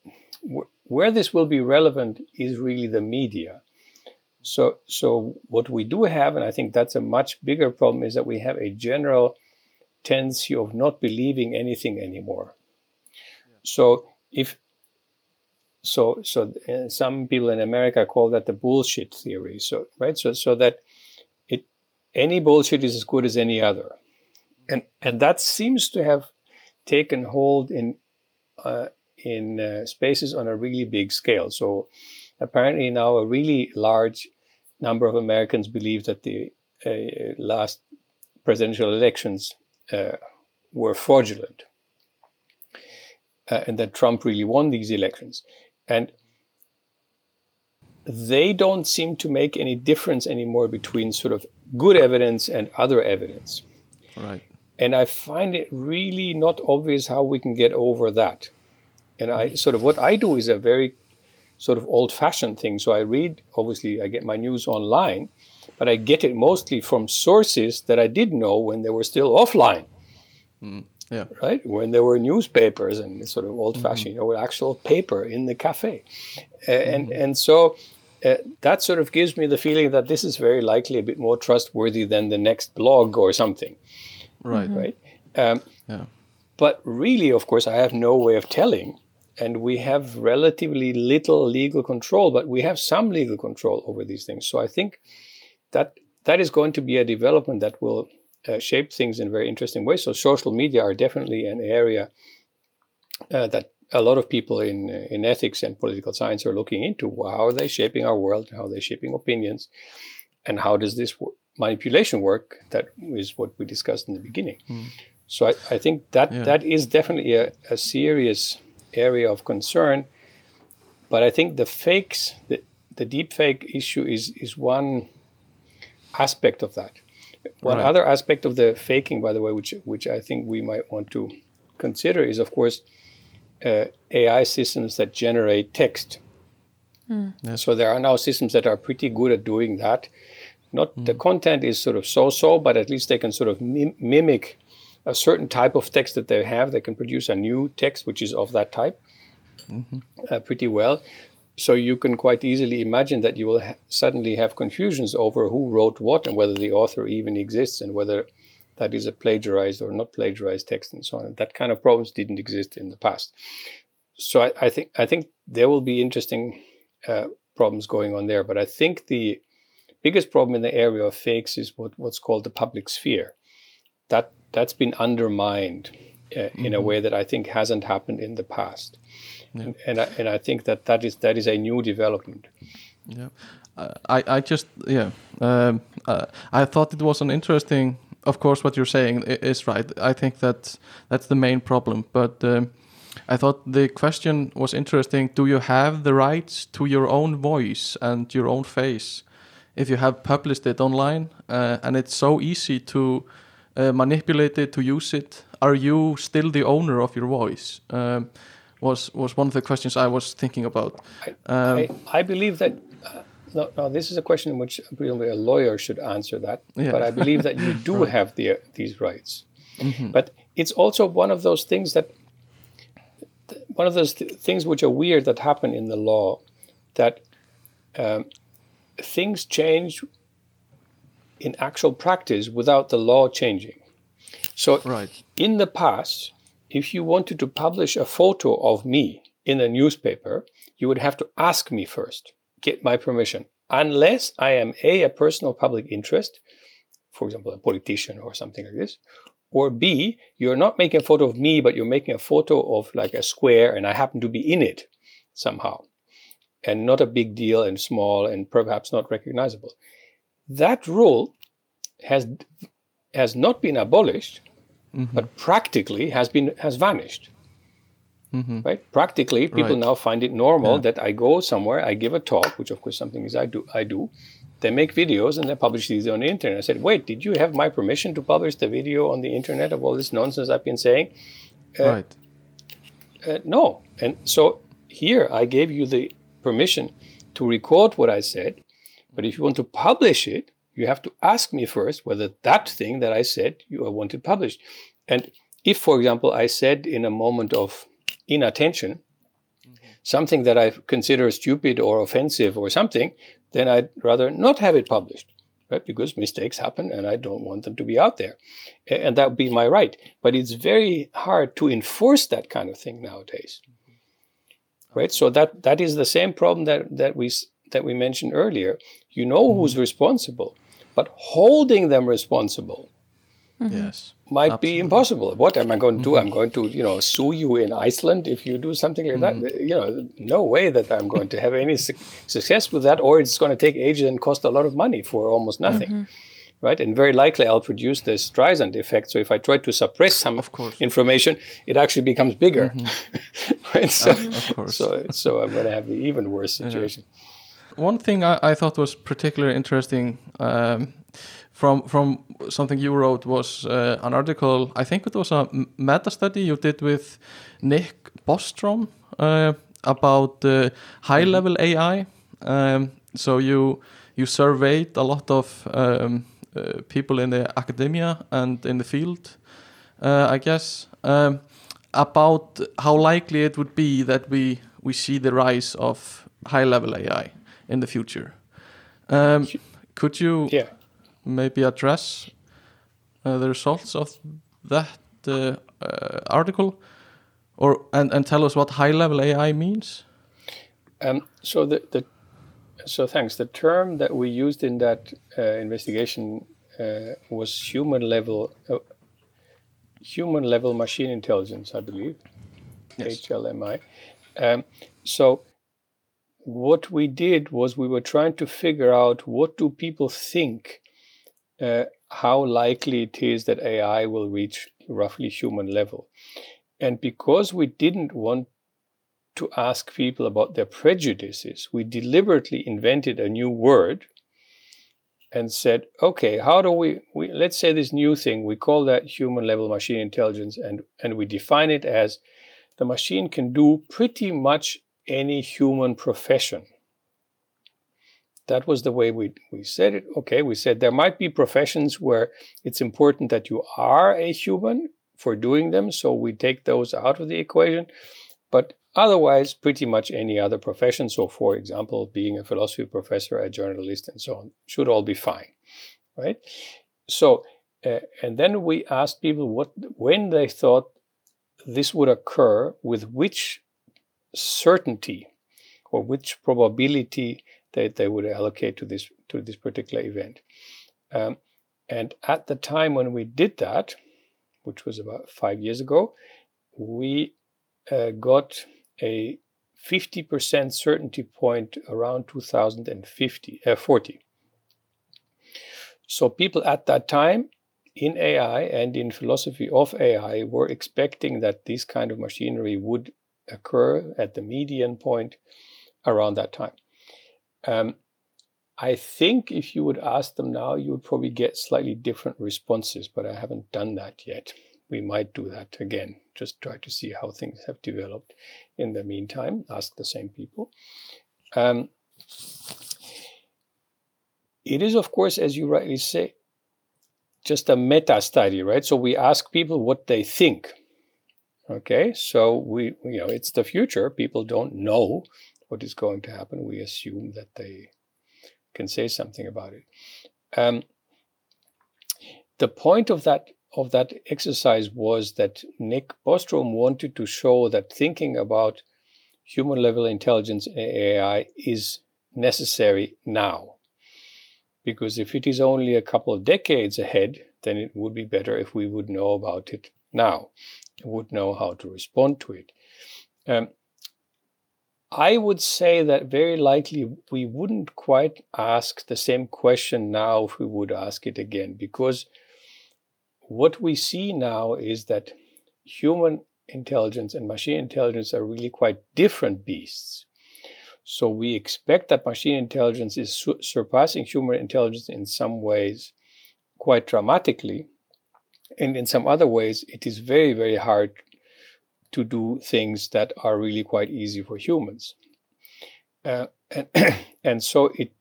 where this will be relevant is really the media. So so what we do have and i think that's a much bigger problem is that we have a general tendency of not believing anything anymore. So if so so uh, some people in america call that the bullshit theory. So right? So so that it any bullshit is as good as any other. And and that seems to have taken hold in uh, in uh, spaces on a really big scale so apparently now a really large number of americans believe that the uh, last presidential elections uh, were fraudulent uh, and that Trump really won these elections. And they don't seem to make any difference anymore between sort of good evidence and other evidence. Right. And I find it really not obvious how we can get over that. And I sort of what I do is a very sort of old fashioned thing. So I read, obviously, I get my news online, but I get it mostly from sources that I did know when they were still offline. Mm. Yeah. Right? When there were newspapers and sort of old fashioned, mm-hmm. you know, actual paper in the cafe. And, mm-hmm. and so uh, that sort of gives me the feeling that this is very likely a bit more trustworthy than the next blog or something. Right. Right. Um, Yeah. but really, of course, I have no way of telling. And we have relatively little legal control, but we have some legal control over these things. So I think that that is going to be a development that will uh, shape things in very interesting ways. So social media are definitely an area uh, that a lot of people in in ethics and political science are looking into. How are they shaping our world? How are they shaping opinions? And how does this w- manipulation work? That is what we discussed in the beginning. So I, I think that Yeah. that is definitely a, a serious area of concern. But I think the fakes, the, the deep fake issue is is one aspect of that. One Right. other aspect of the faking, by the way, which which I think we might want to consider is, of course, uh, AI systems that generate text. Yes. So there are now systems that are pretty good at doing that. Not the content is sort of so-so, but at least they can sort of mim- mimic a certain type of text that they have. They can produce a new text which is of that type uh, pretty well. So you can quite easily imagine that you will ha- suddenly have confusions over who wrote what and whether the author even exists and whether that is a plagiarized or not plagiarized text and so on. That kind of problems didn't exist in the past. So I, I think I think there will be interesting uh, problems going on there. But I think the biggest problem in the area of fakes is what, what's called the public sphere. That that's been undermined uh, in a way that I think hasn't happened in the past. And, and, I, and I think that that is that is a new development. Yeah, uh, I I just yeah um, uh, I thought it was an interesting. Of course, what you're saying is right. I think that that's the main problem. But um, I thought the question was interesting. Do you have the rights to your own voice and your own face if you have published it online uh, and it's so easy to uh, manipulate it to use it? Are you still the owner of your voice? Um, was was one of the questions I was thinking about. Um, I, I believe that. Uh, no, no, this is a question which presumably a lawyer should answer that. Yeah. But I believe that you do have the, these rights. But it's also one of those things that, one of those th- things which are weird that happen in the law, that um, things change in actual practice without the law changing. So Right. in the past, if you wanted to publish a photo of me in a newspaper, you would have to ask me first, get my permission, unless I am A, a person of public interest, for example, a politician or something like this, or B, you're not making a photo of me, but you're making a photo of like a square and I happen to be in it somehow, and not a big deal and small and perhaps not recognizable. That rule has has not been abolished, mm-hmm. but practically has been has vanished. Mm-hmm. Right? Practically, people Right. now find it normal that I go somewhere, I give a talk, which of course something is I do. I do. They make videos and they publish these on the internet. I said, "Wait, did you have my permission to publish the video on the internet of all this nonsense I've been saying?" Uh, right. Uh, no. And so here I gave you the permission to record what I said, but if you want to publish it, you have to ask me first whether that thing that I said you want it published. And if, for example, I said in a moment of inattention mm-hmm. something that I consider stupid or offensive or something, then I'd rather not have it published. Right? Because mistakes happen and I don't want them to be out there. And that would be my right. But it's very hard to enforce that kind of thing nowadays. Mm-hmm. Right? So that that is the same problem that, that we that we mentioned earlier. You know mm-hmm. who's responsible, but holding them responsible mm-hmm. Yes. might Absolutely. be impossible. What am I going to do? I'm mm-hmm. going to, you know, sue you in Iceland if you do something like that. Uh, you know, no way that I'm going to have any su- success with that, or it's going to take ages and cost a lot of money for almost nothing. Right, and very likely I'll produce this Streisand effect. So if I try to suppress some Of course. information, it actually becomes bigger. right, so, of course. so so I'm going to have the even worse situation. One thing I, I thought was particularly interesting um, from from something you wrote was uh, an article. I think it was a meta study you did with Nick Bostrom uh, about uh, high level AI. Um, so you you surveyed a lot of um, uh, people in the academia and in the field, uh, I guess, um, about how likely it would be that we we see the rise of high level AI in the future. Um, could you Yeah. maybe address uh, the results of that uh, uh, article, or and, and tell us what high level AI means? Um, so the, the so thanks. The term that we used in that uh, investigation uh, was human level uh, human level machine intelligence, I believe, yes. HLMI. Um, so what we did was we were trying to figure out what do people think uh, how likely it is that AI will reach roughly human level. And because we didn't want to ask people about their prejudices, we deliberately invented a new word and said, okay, how do we, we let's say this new thing, we call that human level machine intelligence, and, and we define it as the machine can do pretty much any human profession that was the way we, we said it. Okay, we said there might be professions where it's important that you are a human for doing them, so we take those out of the equation. But otherwise, pretty much any other profession, so for example, being a philosophy professor, a journalist, and so on, should all be fine, right? So, uh, and then we asked people what when they thought this would occur, with which certainty or which probability that they would allocate to this to this particular event. Um, and at the time when we did that, which was about five years ago, we uh, got a 50% certainty point around 2050, uh, 40. So people at that time in AI and in philosophy of AI were expecting that this kind of machinery would occur at the median point around that time. Um, I think if you would ask them now, you would probably get slightly different responses, but I haven't done that yet. We might do that again, just try to see how things have developed in the meantime, ask the same people. Um, it is, of course, as you rightly say, just a meta study, right? So we ask people what they think. Okay, so we, you know, it's the future. People don't know what is going to happen. We assume that they can say something about it. Um, the point of that of that exercise was that Nick Bostrom wanted to show that thinking about human level intelligence in AI is necessary now. Because if it is only a couple of decades ahead, then it would be better if we would know about it now, would know how to respond to it. Um, I would say that very likely we wouldn't quite ask the same question now if we would ask it again, because what we see now is that human intelligence and machine intelligence are really quite different beasts. So we expect that machine intelligence is su- surpassing human intelligence in some ways quite dramatically. And in some other ways, it is very, very hard to do things that are really quite easy for humans. Uh, and, and so it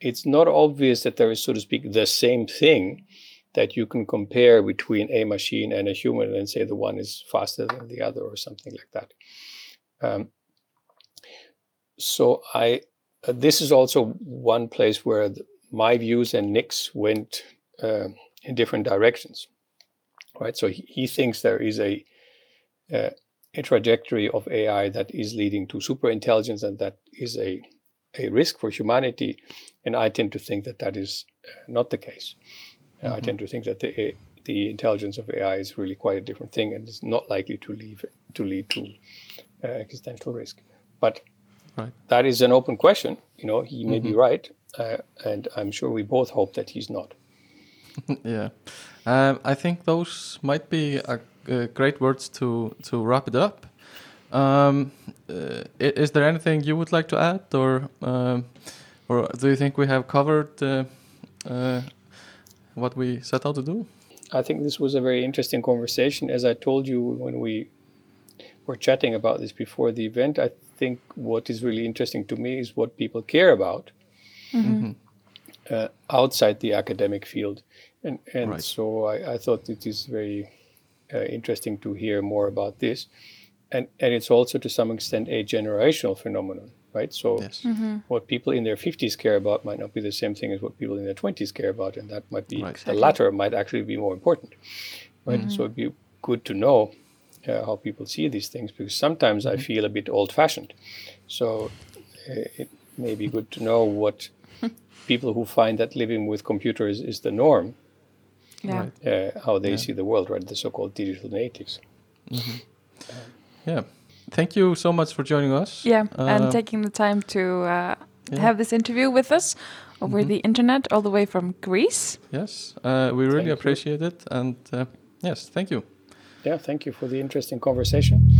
it's not obvious that there is, so to speak, the same thing that you can compare between a machine and a human and say the one is faster than the other or something like that. Um, so I uh, this is also one place where the, my views and Nick's went uh, in different directions, right? So he, he thinks there is a uh, a trajectory of AI that is leading to super intelligence and that is a, a risk for humanity. And I tend to think that that is uh, not the case. Mm-hmm. I tend to think that the, the intelligence of AI is really quite a different thing and is not likely to, leave, to lead to uh, existential risk. But right. that is an open question. You know, he may mm-hmm. be right. Uh, and I'm sure we both hope that he's not. yeah. Um, I think those might be a uh, great words to to wrap it up. Um, uh, is there anything you would like to add, or um, or do you think we have covered uh, uh, what we set out to do? I think this was a very interesting conversation. As I told you when we were chatting about this before the event, I think what is really interesting to me is what people care about mm -hmm. uh, outside the academic field, and and right. so I, I thought it is very uh, interesting to hear more about this. And, and it's also to some extent a generational phenomenon, right? So yes. mm-hmm. what people in their 50s care about might not be the same thing as what people in their 20s care about, and that might be right. the latter might actually be more important, right? Mm-hmm. So it'd be good to know uh, how people see these things because sometimes I feel a bit old fashioned. So uh, it may be good to know what people who find that living with computers is the norm, Yeah. Uh, how they Yeah. see the world, right? The so called digital natives. Yeah. Thank you so much for joining us. Yeah, Uh, and taking the time to uh, yeah. have this interview with us over Mhm. the internet, all the way from Greece. Yes, uh, we really Thank you. appreciate it, and uh, yes, thank you. Yeah, thank you for the interesting conversation.